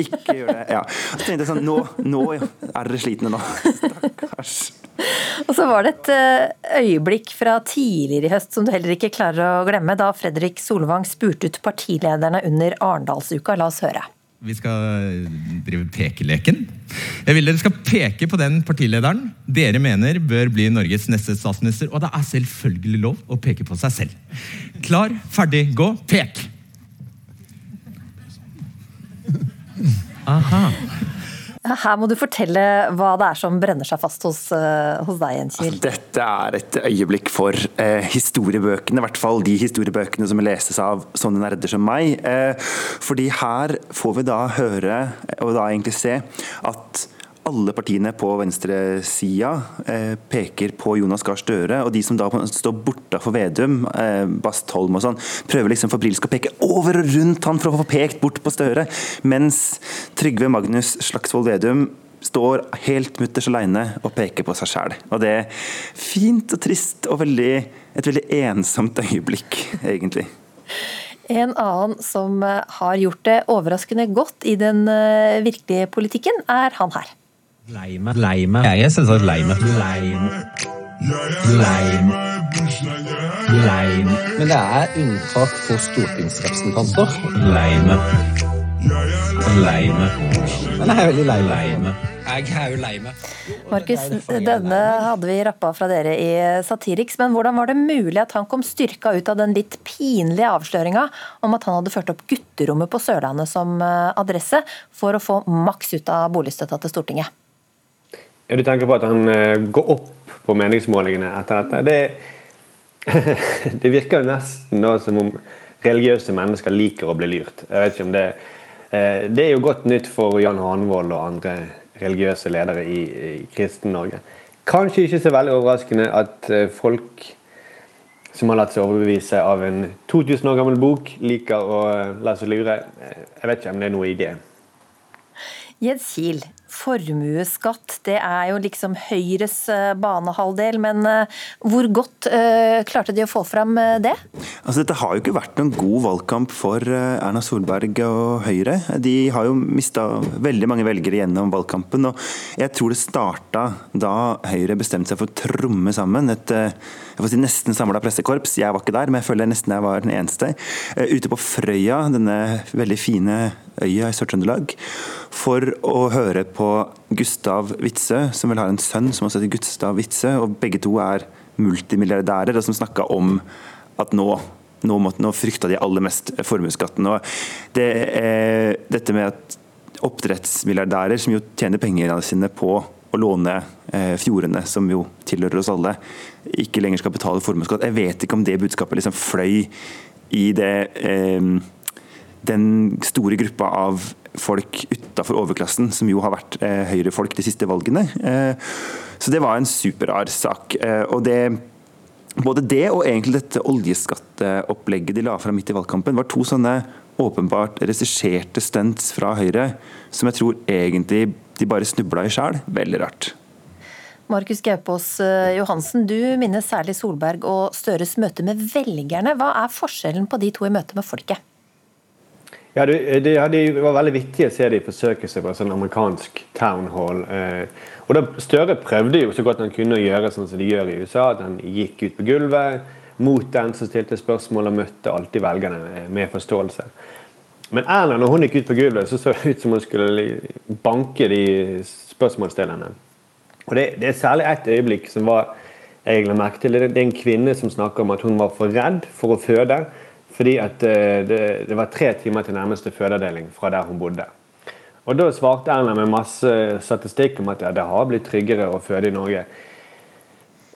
ikke gjør det. Ja. Så tenkte jeg sånn Nå, nå er dere slitne nå. Stakkars. Og så var det et eh, øyeblikk fra tidligere i høst som du heller ikke klarer å glemme, da Fredrik Solvang spurte ut partilederne under Arendalsuka. La oss høre. Vi skal drive pekeleken. Jeg vil dere skal peke på den partilederen dere mener bør bli Norges neste statsminister. Og det er selvfølgelig lov å peke på seg selv. Klar, ferdig, gå, pek! Aha. Her må du fortelle hva det er som brenner seg fast hos, uh, hos deg, Enkil. Altså, dette er et øyeblikk for eh, historiebøkene, i hvert fall de historiebøkene som leses av sånne nerder som meg. Eh, fordi her får vi da høre, og da egentlig se, at alle partiene på venstresida eh, peker på Jonas Gahr Støre, og de som da står bortafor Vedum, eh, Bastholm og sånn, prøver liksom febrilsk å peke over og rundt han for å få pekt bort på Støre, mens Trygve Magnus Slagsvold Vedum står helt mutters aleine og peker på seg sjæl. Og det er fint og trist og veldig, et veldig ensomt øyeblikk, egentlig. En annen som eh, har gjort det overraskende godt i den eh, virkelige politikken, er han her. Lei meg. Lei meg. Jeg er selvsagt lei meg. Lei meg. Lei meg. Lei meg. Men det er unntak for stortingsrepresentanter. Lei meg. Lei meg. Men jeg er veldig lei, lei meg. Jeg er jo lei meg. Markus, denne hadde vi rappa fra dere i Satiriks, men hvordan var det mulig at han kom styrka ut av den litt pinlige avsløringa om at han hadde ført opp gutterommet på Sørlandet som eh, adresse for å få maks ut av boligstøtta til Stortinget? Ja, Du tenker på at han uh, går opp på meningsmålingene etter dette. Det, (laughs) det virker nesten da som om religiøse mennesker liker å bli lurt. Jeg vet ikke om Det uh, Det er jo godt nytt for Jan Hanvold og andre religiøse ledere i, i Kristen-Norge. Kanskje ikke så veldig overraskende at uh, folk som har latt seg overbevise av en 2000 år gammel bok, liker å la seg lure. Jeg vet ikke om det er noe i det. Jens Kiel, formuesskatt det er jo liksom Høyres eh, banehalvdel, men eh, hvor godt uh, klarte de å få fram det? Altså, dette har jo ikke vært noen god valgkamp for Erna Solberg og Høyre. De har jo mista veldig mange velgere gjennom valgkampen. og Jeg tror det starta da Høyre bestemte seg for å tromme sammen et jeg får si nesten samla pressekorps. Jeg var ikke der, men jeg føler nesten jeg var den eneste. Ute på Frøya, denne veldig fine øya i Sør-Trøndelag, for å høre på Gustav Witzøe, som vel har en sønn som også heter Gustav Witzøe, og begge to er multimilliardærer, og som snakka om at nå nå, måtte, nå frykta de aller mest formuesskatten. Det, eh, dette med at oppdrettsmilliardærer, som jo tjener pengene sine på å låne eh, fjordene, som jo tilhører oss alle, ikke lenger skal betale formuesskatt. Jeg vet ikke om det budskapet liksom fløy i det eh, den store gruppa av folk utafor overklassen, som jo har vært eh, høyrefolk de siste valgene. Eh, så det var en superrar sak. Eh, og det både det og egentlig dette oljeskatteopplegget de la fram midt i valgkampen, var to sånne åpenbart regisserte stunts fra Høyre som jeg tror egentlig de bare snubla i sjæl. Veldig rart. Markus Gaupås eh, Johansen, du minnes særlig Solberg og Støres møte med velgerne. Hva er forskjellen på de to i møte med folket? Ja, det, det, var veldig vittig å se de forsøke seg på en sånn amerikansk town hall. Eh, og da Støre prøvde jo så godt han kunne å gjøre sånn som de gjør i USA. At han gikk ut på gulvet mot den som stilte spørsmål, og møtte alltid velgerne med forståelse. Men Erna, når hun gikk ut på gulvet, så så det ut som hun skulle banke de spørsmålsstillerne. Og det, det, er særlig ett øyeblikk som var jeg la merke til. Det er en kvinne som snakker om at hun var for redd for å føde. Fordi at eh, det, det var tre timer til nærmeste fødeavdeling fra der hun bodde. Og Da svarte Erna med masse statistikk om at ja, det har blitt tryggere å føde i Norge.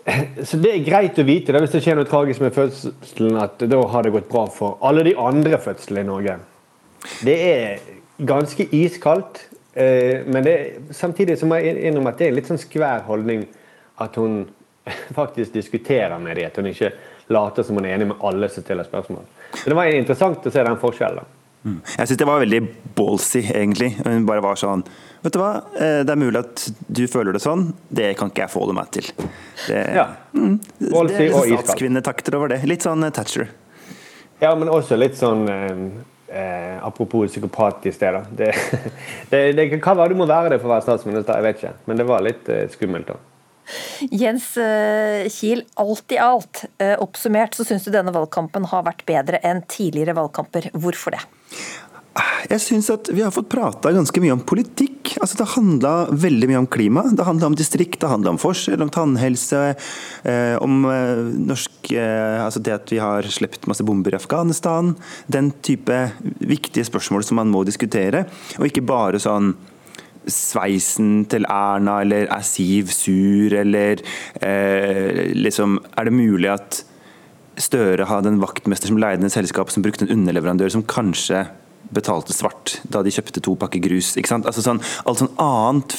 (clears throat) så det er greit å vite da, hvis det skjer noe tragisk med fødselen, at da har det gått bra for alle de andre fødslene i Norge. Det er ganske iskaldt. Eh, men det, samtidig så må jeg innrømme at det er en litt sånn skvær holdning at hun (laughs) faktisk diskuterer med dem. At hun ikke later som hun er enig med alle som stiller spørsmål. Så Det var interessant å se den forskjellen. Mm. Jeg syns det var veldig ballsy, egentlig. Hun bare var sånn Vet du hva, eh, det er mulig at du føler det sånn, det kan ikke jeg få det meg til. Det, ja. mm, Ballsy det er og statskvinnetakter over det. Litt sånn Thatcher. Ja, men også litt sånn eh, eh, Apropos psykopat i sted. da. Det, (laughs) det, det kan være du må være det for å være statsminister, jeg vet ikke. Men det var litt eh, skummelt. da. Jens eh, Kiel, alt i alt, eh, oppsummert, så syns du denne valgkampen har vært bedre enn tidligere valgkamper. Hvorfor det? Jeg syns at vi har fått prata ganske mye om politikk. Altså Det handla veldig mye om klima. Det handla om distrikt, det handla om forskjell, om tannhelse, eh, om eh, norsk eh, Altså det at vi har sluppet masse bomber i Afghanistan. Den type viktige spørsmål som man må diskutere, og ikke bare sånn sveisen til Erna, eller er Siv sur, eller eh, liksom Er det mulig at Støre hadde en vaktmester som leide et selskap som brukte en underleverandør som kanskje betalte svart da de kjøpte to pakker grus. ikke sant? Altså sånn, Alt sånn annet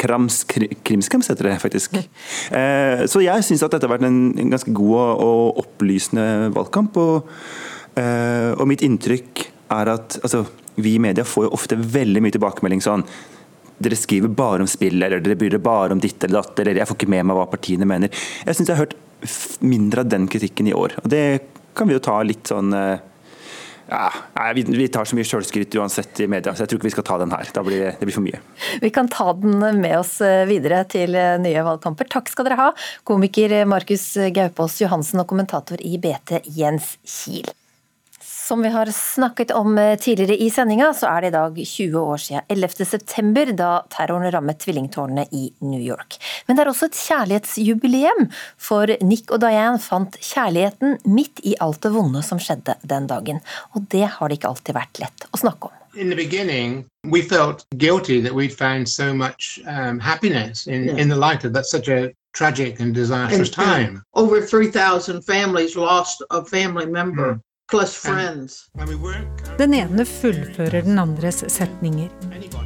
krams, krimskrams heter det faktisk. (laughs) Eh, så jeg syns at dette har vært en, en ganske god og, og opplysende valgkamp. Og, eh, og, mitt inntrykk er at altså, vi i media får jo ofte veldig mye tilbakemelding sånn dere skriver bare om spill, eller dere bryr dere bare om ditt eller datt, eller jeg får ikke med meg hva partiene mener. Jeg syns jeg har hørt mindre av den kritikken i år. Og det kan vi jo ta litt sånn eh, ja, vi, vi tar så mye sjølskryt uansett i media, så jeg tror ikke vi skal ta den her. Da blir det blir for mye. Vi kan ta den med oss eh, videre til eh, nye valgkamper. Takk skal dere ha, komiker Markus Gaupås Johansen og kommentator i BT Jens Kiel. Som vi har snakket om eh, tidligere i sendinga, så er det i dag 20 år siden 11. september, da terroren rammet tvillingtårnene i New York. Men det er også et kjærlighetsjubileum, for Nick og Diane fant kjærligheten midt i alt det vonde som skjedde den dagen. Og det har det ikke alltid vært lett å snakke om. In the beginning, we felt guilty that we'd found so much um, happiness in, yeah. in the light of that such a tragic and disastrous and, time. Over 3,000 families lost a family member. Mm. Den ene fullfører den andres setninger.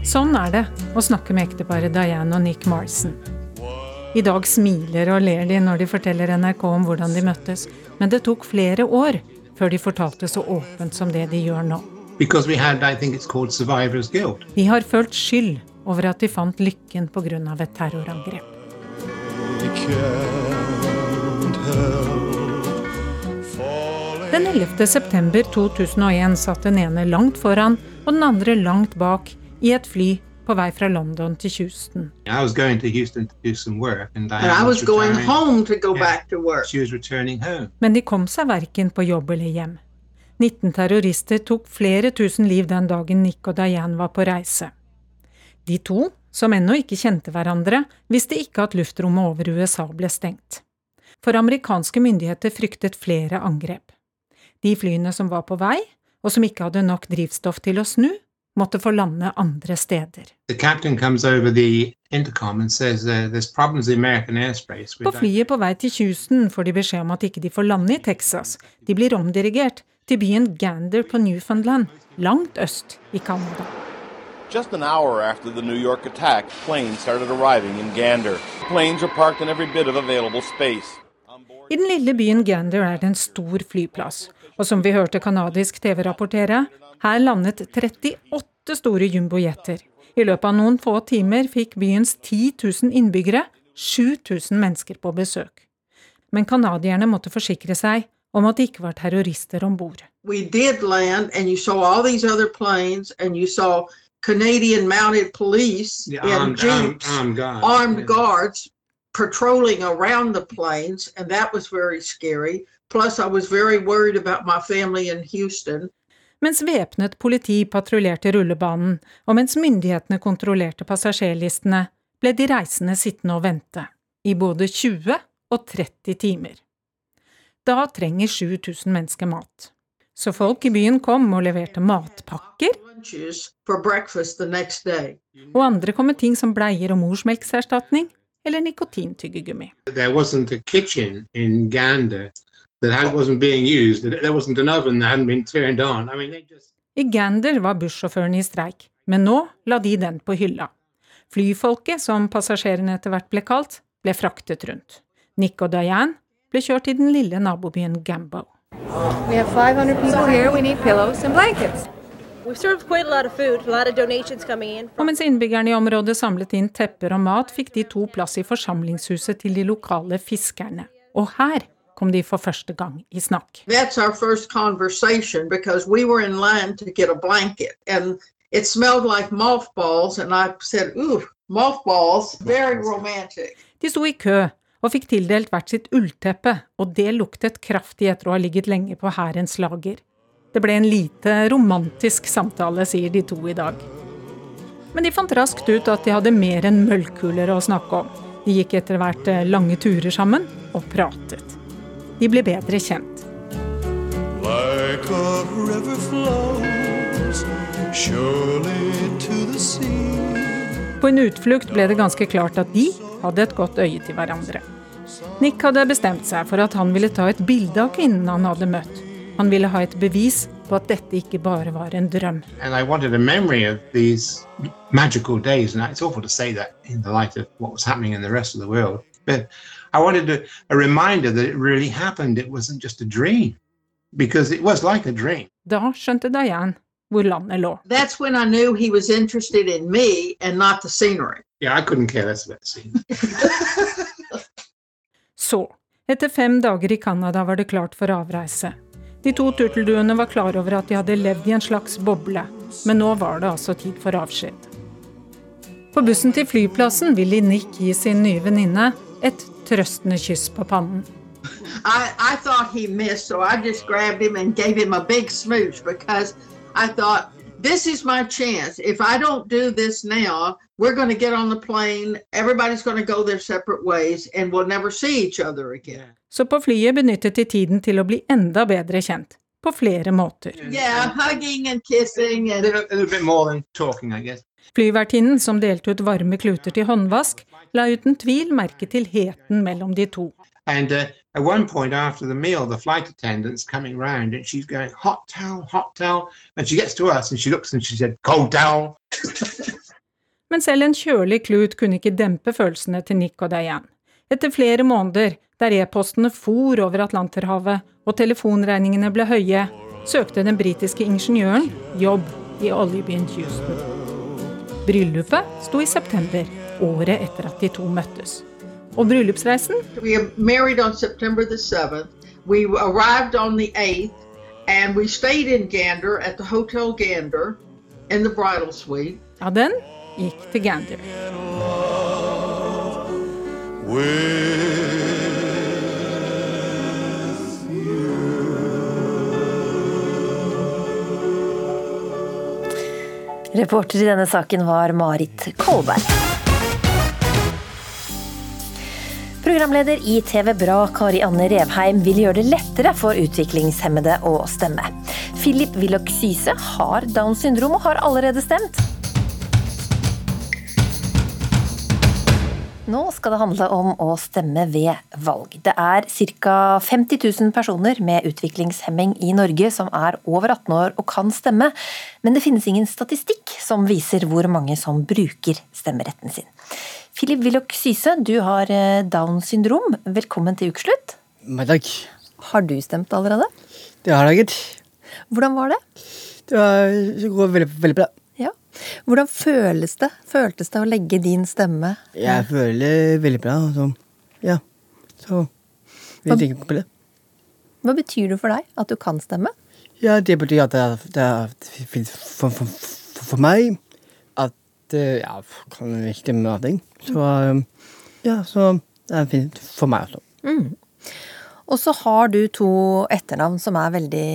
Sånn er det å snakke med ekteparet Diane og Nick Marson. I dag smiler og ler de når de forteller NRK om hvordan de møttes, men det tok flere år før de fortalte så åpent som det de gjør nå. Had, de har følt skyld over at de fant lykken pga. et terrorangrep. Den 11. september 2001 satt den ene langt foran og den andre langt bak i et fly på vei fra London til Houston. Men de kom seg verken på jobb eller hjem. 19 terrorister tok flere tusen liv den dagen Nick og Diane var på reise. De to, som ennå ikke kjente hverandre, visste ikke at luftrommet over USA ble stengt. For amerikanske myndigheter fryktet flere angrep. De flyene som var på vei, og som ikke hadde nok drivstoff til å snu, måtte få lande andre steder. På flyet på vei til Houston får de beskjed om at ikke de får lande i Texas. De blir omdirigert til byen Gander på Newfoundland, langt øst i Canada. Just an hour after the New York attack, planes started arriving in Gander. Planes are parked in every bit of available space. I den lille byen Gander er det en stor flyplass. Og som vi hørte canadisk TV rapportere, her landet 38 store jumbojeter. I løpet av noen få timer fikk byens 10 000 innbyggere 7000 mennesker på besøk. Men canadierne måtte forsikre seg om at det ikke var terrorister om bord. Canadian mounted police yeah, armed, in jeeps, armed, armed, armed guards patrolling around the planes, and that was very scary. Plus, I was very worried about my family in Houston. Mens væpnet politi patruljerte rullebanen, og mens myndighetene kontrollerte passasjerlistene, ble de reisende sittende og vente, i både 20 og 30 timer. Da trenger 7000 mennesker mat. Så folk i byen kom og leverte matpakker. Og andre kom med ting som bleier og morsmelkserstatning, eller nikotintyggegummi. That wasn't being used. There wasn't an oven that hadn't been turned on. I mean, they just... I Gander var bussjåførene i streik, men nå la de den på hylla. Flyfolket, som passasjerene etter hvert ble kalt, ble fraktet rundt. Nick og Diane ble kjørt i den lille nabobyen Gambo. We have 500 people here. We need pillows and blankets. Og mens innbyggerne i området samlet inn tepper og mat, fikk de to plass i forsamlingshuset til de lokale fiskerne. Og her kom de for første gang i snakk. That's our first conversation because we were in line to get a blanket and it smelled like mothballs and I said, ooh, mothballs, very romantic. De sto i kø og fikk tildelt hvert sitt ullteppe, og det luktet kraftig etter å ha ligget lenge på hærens lager. Det ble en lite romantisk samtale, sier de to i dag. Men de fant raskt ut at de hadde mer enn møllkuler å snakke om. De gikk etter hvert eh, lange turer sammen og pratet. De ble bedre kjent. Like a river flows, surely to the sea. På en utflukt ble det ganske klart at de hadde et godt øye til hverandre. Nick hadde bestemt seg for at han ville ta et bilde av kvinnen han hadde møtt, han ville ha et bevis på at dette ikke bare var en drøm. I wanted to, a reminder that it really happened. It wasn't just a dream, because it was like a dream. Da skjønte Diane hvor landet lå. That's when I knew he was interested in me and not the scenery. Yeah, I couldn't care less about the scenery. (laughs) Så, etter fem dager i Canada var det klart for avreise. De to turtelduene var klar over at de hadde levd i en slags boble, men nå var det altså tid for avskjed. På bussen til flyplassen ville Nick gi sin nye venninne et trøstende kyss på pannen. I, I thought he missed, so I just grabbed him and gave him a big smooch because I thought this is my chance. If I don't do this now, we're going to get on the plane, everybody's going to go their separate ways, and we'll never see each other again. Så på flyet benyttet de tiden til å bli enda bedre kjent. På flere måter. Yeah, hugging and kissing and... A little bit more than talking, I guess. Flyvertinnen, som delte ut varme kluter til håndvask, la uten tvil merke til heten mellom de to. And uh, at one point after the meal, the flight attendant's coming round and she's going, hot towel, hot towel. And she gets to us and she looks and she said, cold towel. (laughs) Men selv en kjølig klut kunne ikke dempe følelsene til Nick og Diane. Etter flere måneder der e-postene for over Atlanterhavet og telefonregningene ble høye, søkte den britiske ingeniøren jobb i oljebyen Houston. Bryllupet sto i september, året etter at de to møttes. Og bryllupsreisen? We married on September the 7th. We arrived on the 8th, and we stayed in Gander at the Hotel Gander in the bridal suite. Ja, den gikk til Gander. Reporter i denne saken var Marit Kolberg. Programleder i TV Bra, Kari Anne Revheim, vil gjøre det lettere for utviklingshemmede å stemme. Philip Willoch Syse har Downs syndrom og har allerede stemt. Nå skal det handle om å stemme ved valg. Det er ca. 50 000 personer med utviklingshemming i Norge som er over 18 år og kan stemme, men det finnes ingen statistikk som viser hvor mange som bruker stemmeretten sin. Philip Willoch Syse, du har eh, Downs syndrom. Velkommen til ukeslutt. Takk. Har du stemt allerede? Det har jeg, gitt. Hvordan var det? Det, var, det går veldig, veldig bra. Hvordan føles det? Føltes det å legge din stemme? Jeg føler veldig bra. Så, ja. Så vi tenker på det. Hva betyr det for deg at du kan stemme? Ja, Det betyr at det er, for, for, for, for, meg at jeg ja, kan stemme av ting. Så ja, så det er fint for meg også. Mm. Og så har du to etternavn som er veldig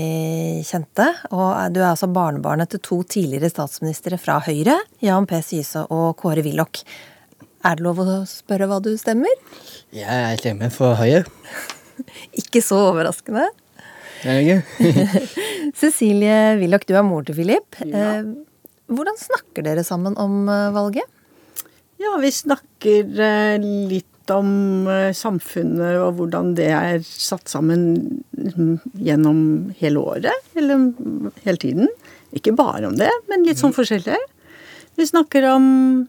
kjente. Og du er altså barnebarnet til to tidligere statsministre fra Høyre, Jan P. Syse og Kåre Willoch. Er det lov å spørre hva du stemmer? Jeg stemmer for Høyre. (laughs) ikke så overraskende. Det er ikke. (laughs) Cecilie Willoch, du er mor til Philip. Ja. Eh, hvordan snakker dere sammen om eh, valget? Ja, vi snakker eh, litt om eh, samfunnet og hvordan det er satt sammen liksom, gjennom hele året, eller hele tiden. Ikke bare om det, men litt sånn forskjellig. Vi snakker om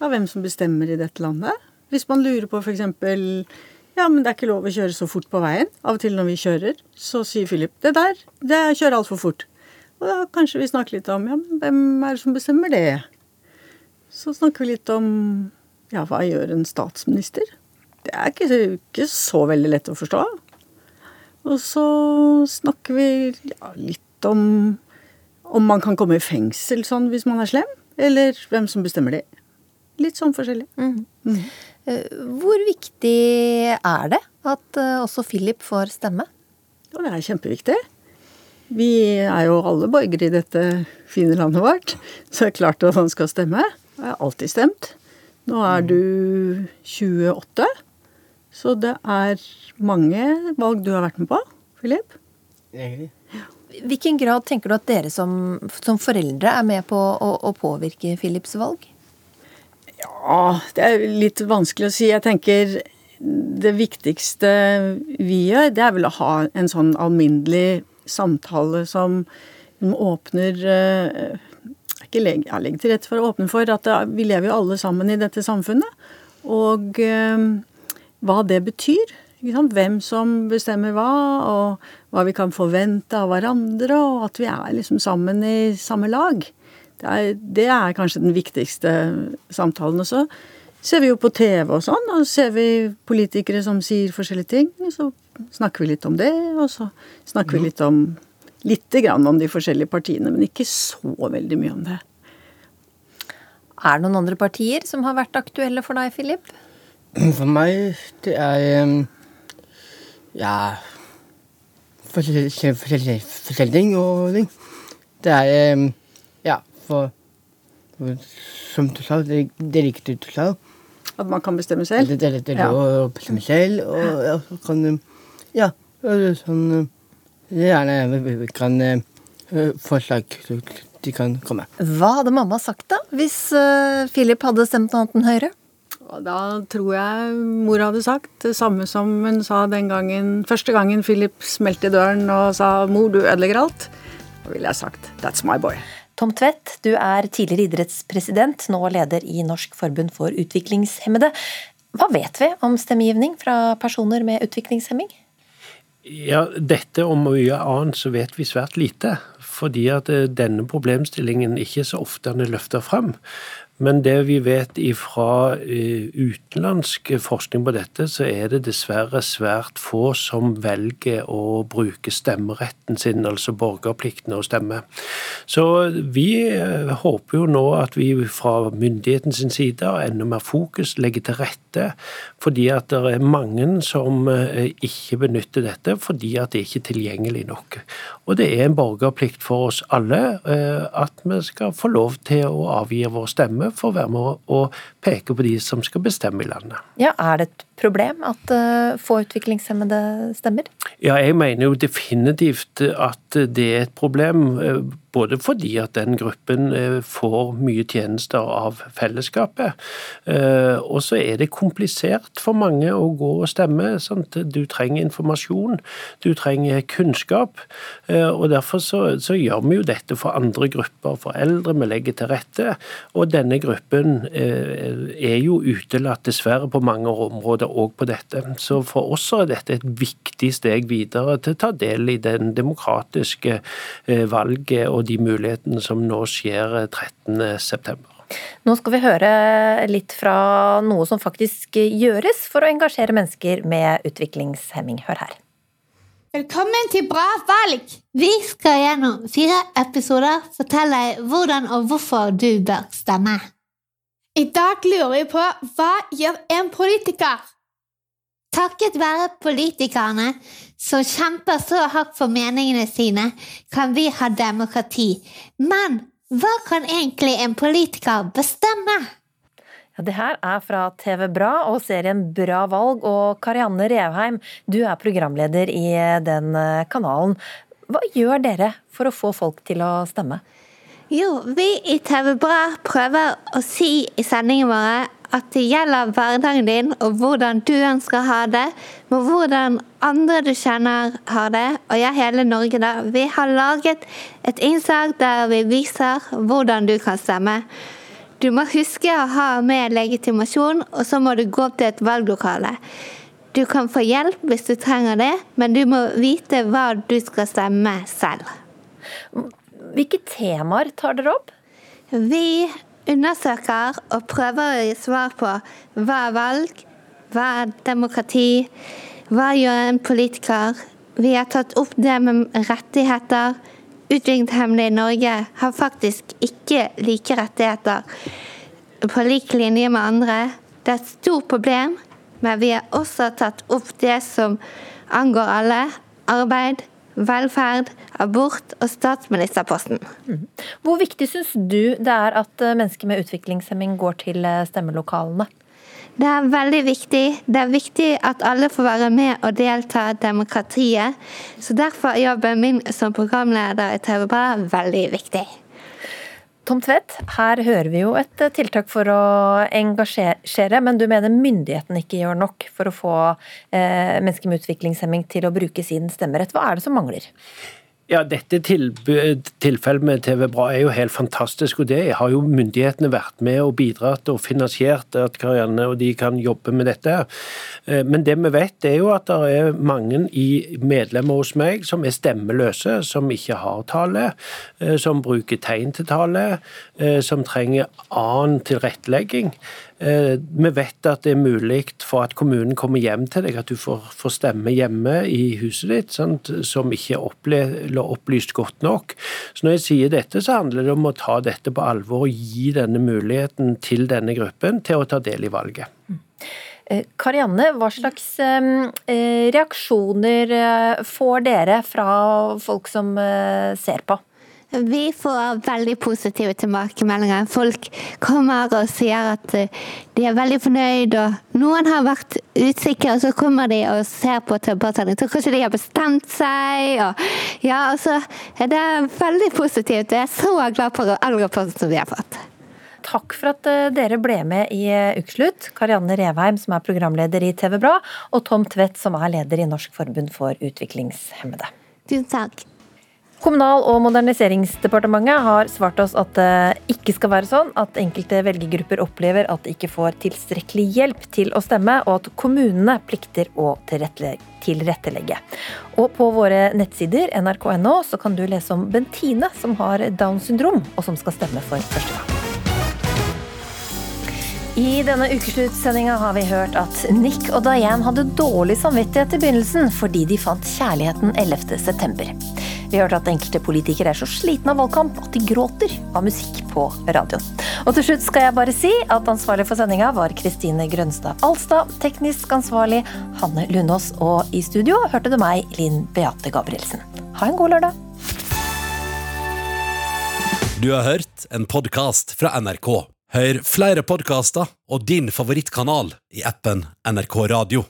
ja, hvem som bestemmer i dette landet. Hvis man lurer på f.eks. Ja, men det er ikke lov å kjøre så fort på veien. Av og til når vi kjører, så sier Philip det der, det kjører altfor fort. Og da kanskje vi snakker litt om ja, men hvem er det som bestemmer det? Så snakker vi litt om ja, hva gjør en statsminister? Det er ikke, ikke så veldig lett å forstå. Og så snakker vi ja, litt om om man kan komme i fengsel sånn hvis man er slem, eller hvem som bestemmer det. Litt sånn forskjellig. Mm. Mm. Hvor viktig er det at eh, også Philip får stemme? Ja, det er kjempeviktig. Vi er jo alle borgere i dette fine landet vårt, så det er klart at han skal stemme. Jeg har alltid stemt. Nå er du 28, så det er mange valg du har vært med på, Philip. Egentlig. Hvilken grad tenker du at dere som, som foreldre er med på å, å, påvirke Philips valg? Ja, det er litt vanskelig å si. Jeg tenker det viktigste vi gjør, det er vel å ha en sånn alminnelig samtale som åpner eh, ikke legge, ja, legge til rette for å åpne for at det, vi lever jo alle sammen i dette samfunnet. Og eh, hva det betyr. Hvem som bestemmer hva, og hva vi kan forvente av hverandre, og at vi er liksom sammen i samme lag. Det er, det er kanskje den viktigste samtalen. Og så ser vi jo på TV og sånn, og så ser vi politikere som sier forskjellige ting. og Så snakker vi litt om det, og så snakker vi litt om Lite grann om de forskjellige partiene, men ikke så veldig mye om det. Er det noen andre partier som har vært aktuelle for deg, Philip? For meg, det er Ja Forskjellige ting og ting. Det er Ja, for, for Som du sa, det, det er riktig du sa. At man kan bestemme selv? Det, det, det det ja. å bestemme selv, og og så kan Ja, sånn Gjerne vi kan forslag de kan komme. Hva hadde mamma sagt da, hvis Philip hadde stemt noe annet enn Høyre? Da tror jeg mor hadde sagt det samme som hun sa den gangen, første gangen Philip smelte i døren og sa 'mor, du ødelegger alt'. Da ville jeg sagt 'that's my boy'. Tom Tvedt, du er tidligere idrettspresident, nå leder i Norsk forbund for utviklingshemmede. Hva vet vi om stemmegivning fra personer med utviklingshemming? Ja, Dette og mye annet så vet vi svært lite. Fordi at eh, denne problemstillingen ikke så ofte er løfta fram. Men det vi vet fra eh, utenlandsk forskning på dette, så er det dessverre svært få som velger å bruke stemmeretten sin, altså borgerplikten å stemme. Så vi eh, håper jo nå at vi fra myndighetens side har enda mer fokus, legger til rette, fordi at det er mange som eh, ikke benytter dette fordi at det ikke er tilgjengelig nok. Og det er en borgerplikt for oss alle at vi skal få lov til å avgi vår stemme for å være med å peke på de som skal bestemme i landet. Ja, Er det et problem at uh, få utviklingshemmede stemmer? Ja, jeg mener jo definitivt at det er et problem. Eh, både fordi at den gruppen eh, får mye tjenester av fellesskapet, og så er det komplisert for mange å gå og stemme. Sant? Du trenger informasjon, du trenger kunnskap. og Derfor så, så gjør vi jo dette for andre grupper, for eldre. Vi legger til rette. Og denne gruppen er jo utelatt, dessverre, på mange områder òg på dette. Så for oss er dette et viktig steg videre til å ta del i den demokratiske eh, valget og de mulighetene som nå skjer 13.9. Nå skal vi høre litt fra noe som faktisk gjøres for å engasjere mennesker med utviklingshemming. Hør her. Velkommen til Bra valg! Vi skal gjennom fire episoder fortelle deg hvordan og hvorfor du bør stemme. I dag lurer vi på hva gjør en politiker? Takket være politikerne som kjemper så hardt for meningene sine, kan vi ha demokrati. Men hva kan egentlig en politiker bestemme? Ja, det her er fra TV Bra og serien Bra valg. Og Karianne Revheim, du er programleder i den eh, kanalen. Hva gjør dere for å få folk til å stemme? Jo, vi i TV Bra prøver å si i sendingene våre at det gjelder hverdagen din og hvordan du ønsker å ha det, med hvordan andre du kjenner har det, og jeg, hele Norge da. Vi har laget et innslag der vi viser hvordan du kan stemme. Du må huske å ha med legitimasjon, og så må du gå opp til et valglokale. Du kan få hjelp hvis du trenger det, men du må vite hva du skal stemme selv. Hvilke temaer tar dere opp? Vi undersøker og prøver å gi svar på hva er valg, hva er demokrati, hva gjør en politiker? Vi har tatt opp det med rettigheter. Utviklingshemmede i Norge har faktisk ikke like rettigheter på lik linje med andre. Det er et stort problem, men vi har også tatt opp det som angår alle. Arbeid, velferd, abort og statsministerposten. Mm. Hvor viktig syns du det er at eh, mennesker med utviklingshemming går til eh, stemmelokalene? Det er veldig viktig. Det er viktig at alle får være med og delta i demokratiet. Så derfor er jobben min som programleder i TV Bra veldig viktig. Tom Tvedt, her hører vi jo et eh, tiltak for å engasjere, men du mener myndighetene ikke gjør nok for å få eh, mennesker med utviklingshemming til å bruke sin stemmerett. Hva er det som mangler? Ja, Dette tilfellet med TV Bra er jo helt fantastisk. og Det har jo myndighetene vært med og bidratt og finansiert at Karianne og de kan jobbe med dette. Eh, men det vi vet er jo at det er mange i medlemmer hos meg som er stemmeløse, som ikke har tale, eh, som bruker tegn til tale, eh, som trenger annen tilrettelegging. Eh, vi vet at det er mulig for at kommunen kommer hjem til deg, at du får, stemme hjemme i huset ditt, sant? som ikke er opplyst godt nok. Så Når jeg sier dette, så handler det om å ta dette på alvor og gi denne muligheten til denne gruppen til å ta del i valget. Eh, Karianne, hva slags eh, reaksjoner får dere fra folk som ser på? Vi får veldig positive tilbakemeldinger. Folk kommer og sier at eh, de er veldig fornøyd. og Noen har vært usikre, og så kommer de og ser på tilbakemeldingen. Så kanskje de har bestemt seg. Og, ja, altså, det er veldig positivt. Jeg er så glad for all rapporten vi har fått. Takk for at eh, dere ble med i eh, Ukeslutt. Karianne Revheim, som er programleder i TV Bra, og Tom Tvedt, som er leder i Norsk forbund for utviklingshemmede. Tusen takk. Kommunal- og moderniseringsdepartementet har svart oss at det ikke skal være sånn at enkelte velgergrupper opplever at de ikke får tilstrekkelig hjelp til å stemme, og at kommunene plikter å tilrettelegge. Og på våre nettsider nrk.no så kan du lese om Bentine, som har Downs syndrom, og som skal stemme for første gang. I denne ukesluttsendinga har vi hørt at Nick og Diane hadde dårlig samvittighet i begynnelsen fordi de fant kjærligheten 11.9. Vi hørte at enkelte politikere er så slitne av valgkamp at de gråter av musikk på radioen. Og til slutt skal jeg bare si at ansvarlig for sendinga var Kristine Grønstad Alstad, teknisk ansvarlig Hanne Lunås, og i studio hørte du meg, Linn Beate Gabrielsen. Ha en god lørdag. Du har hørt en podkast fra NRK. Hør flere podkaster og din favorittkanal i appen NRK Radio.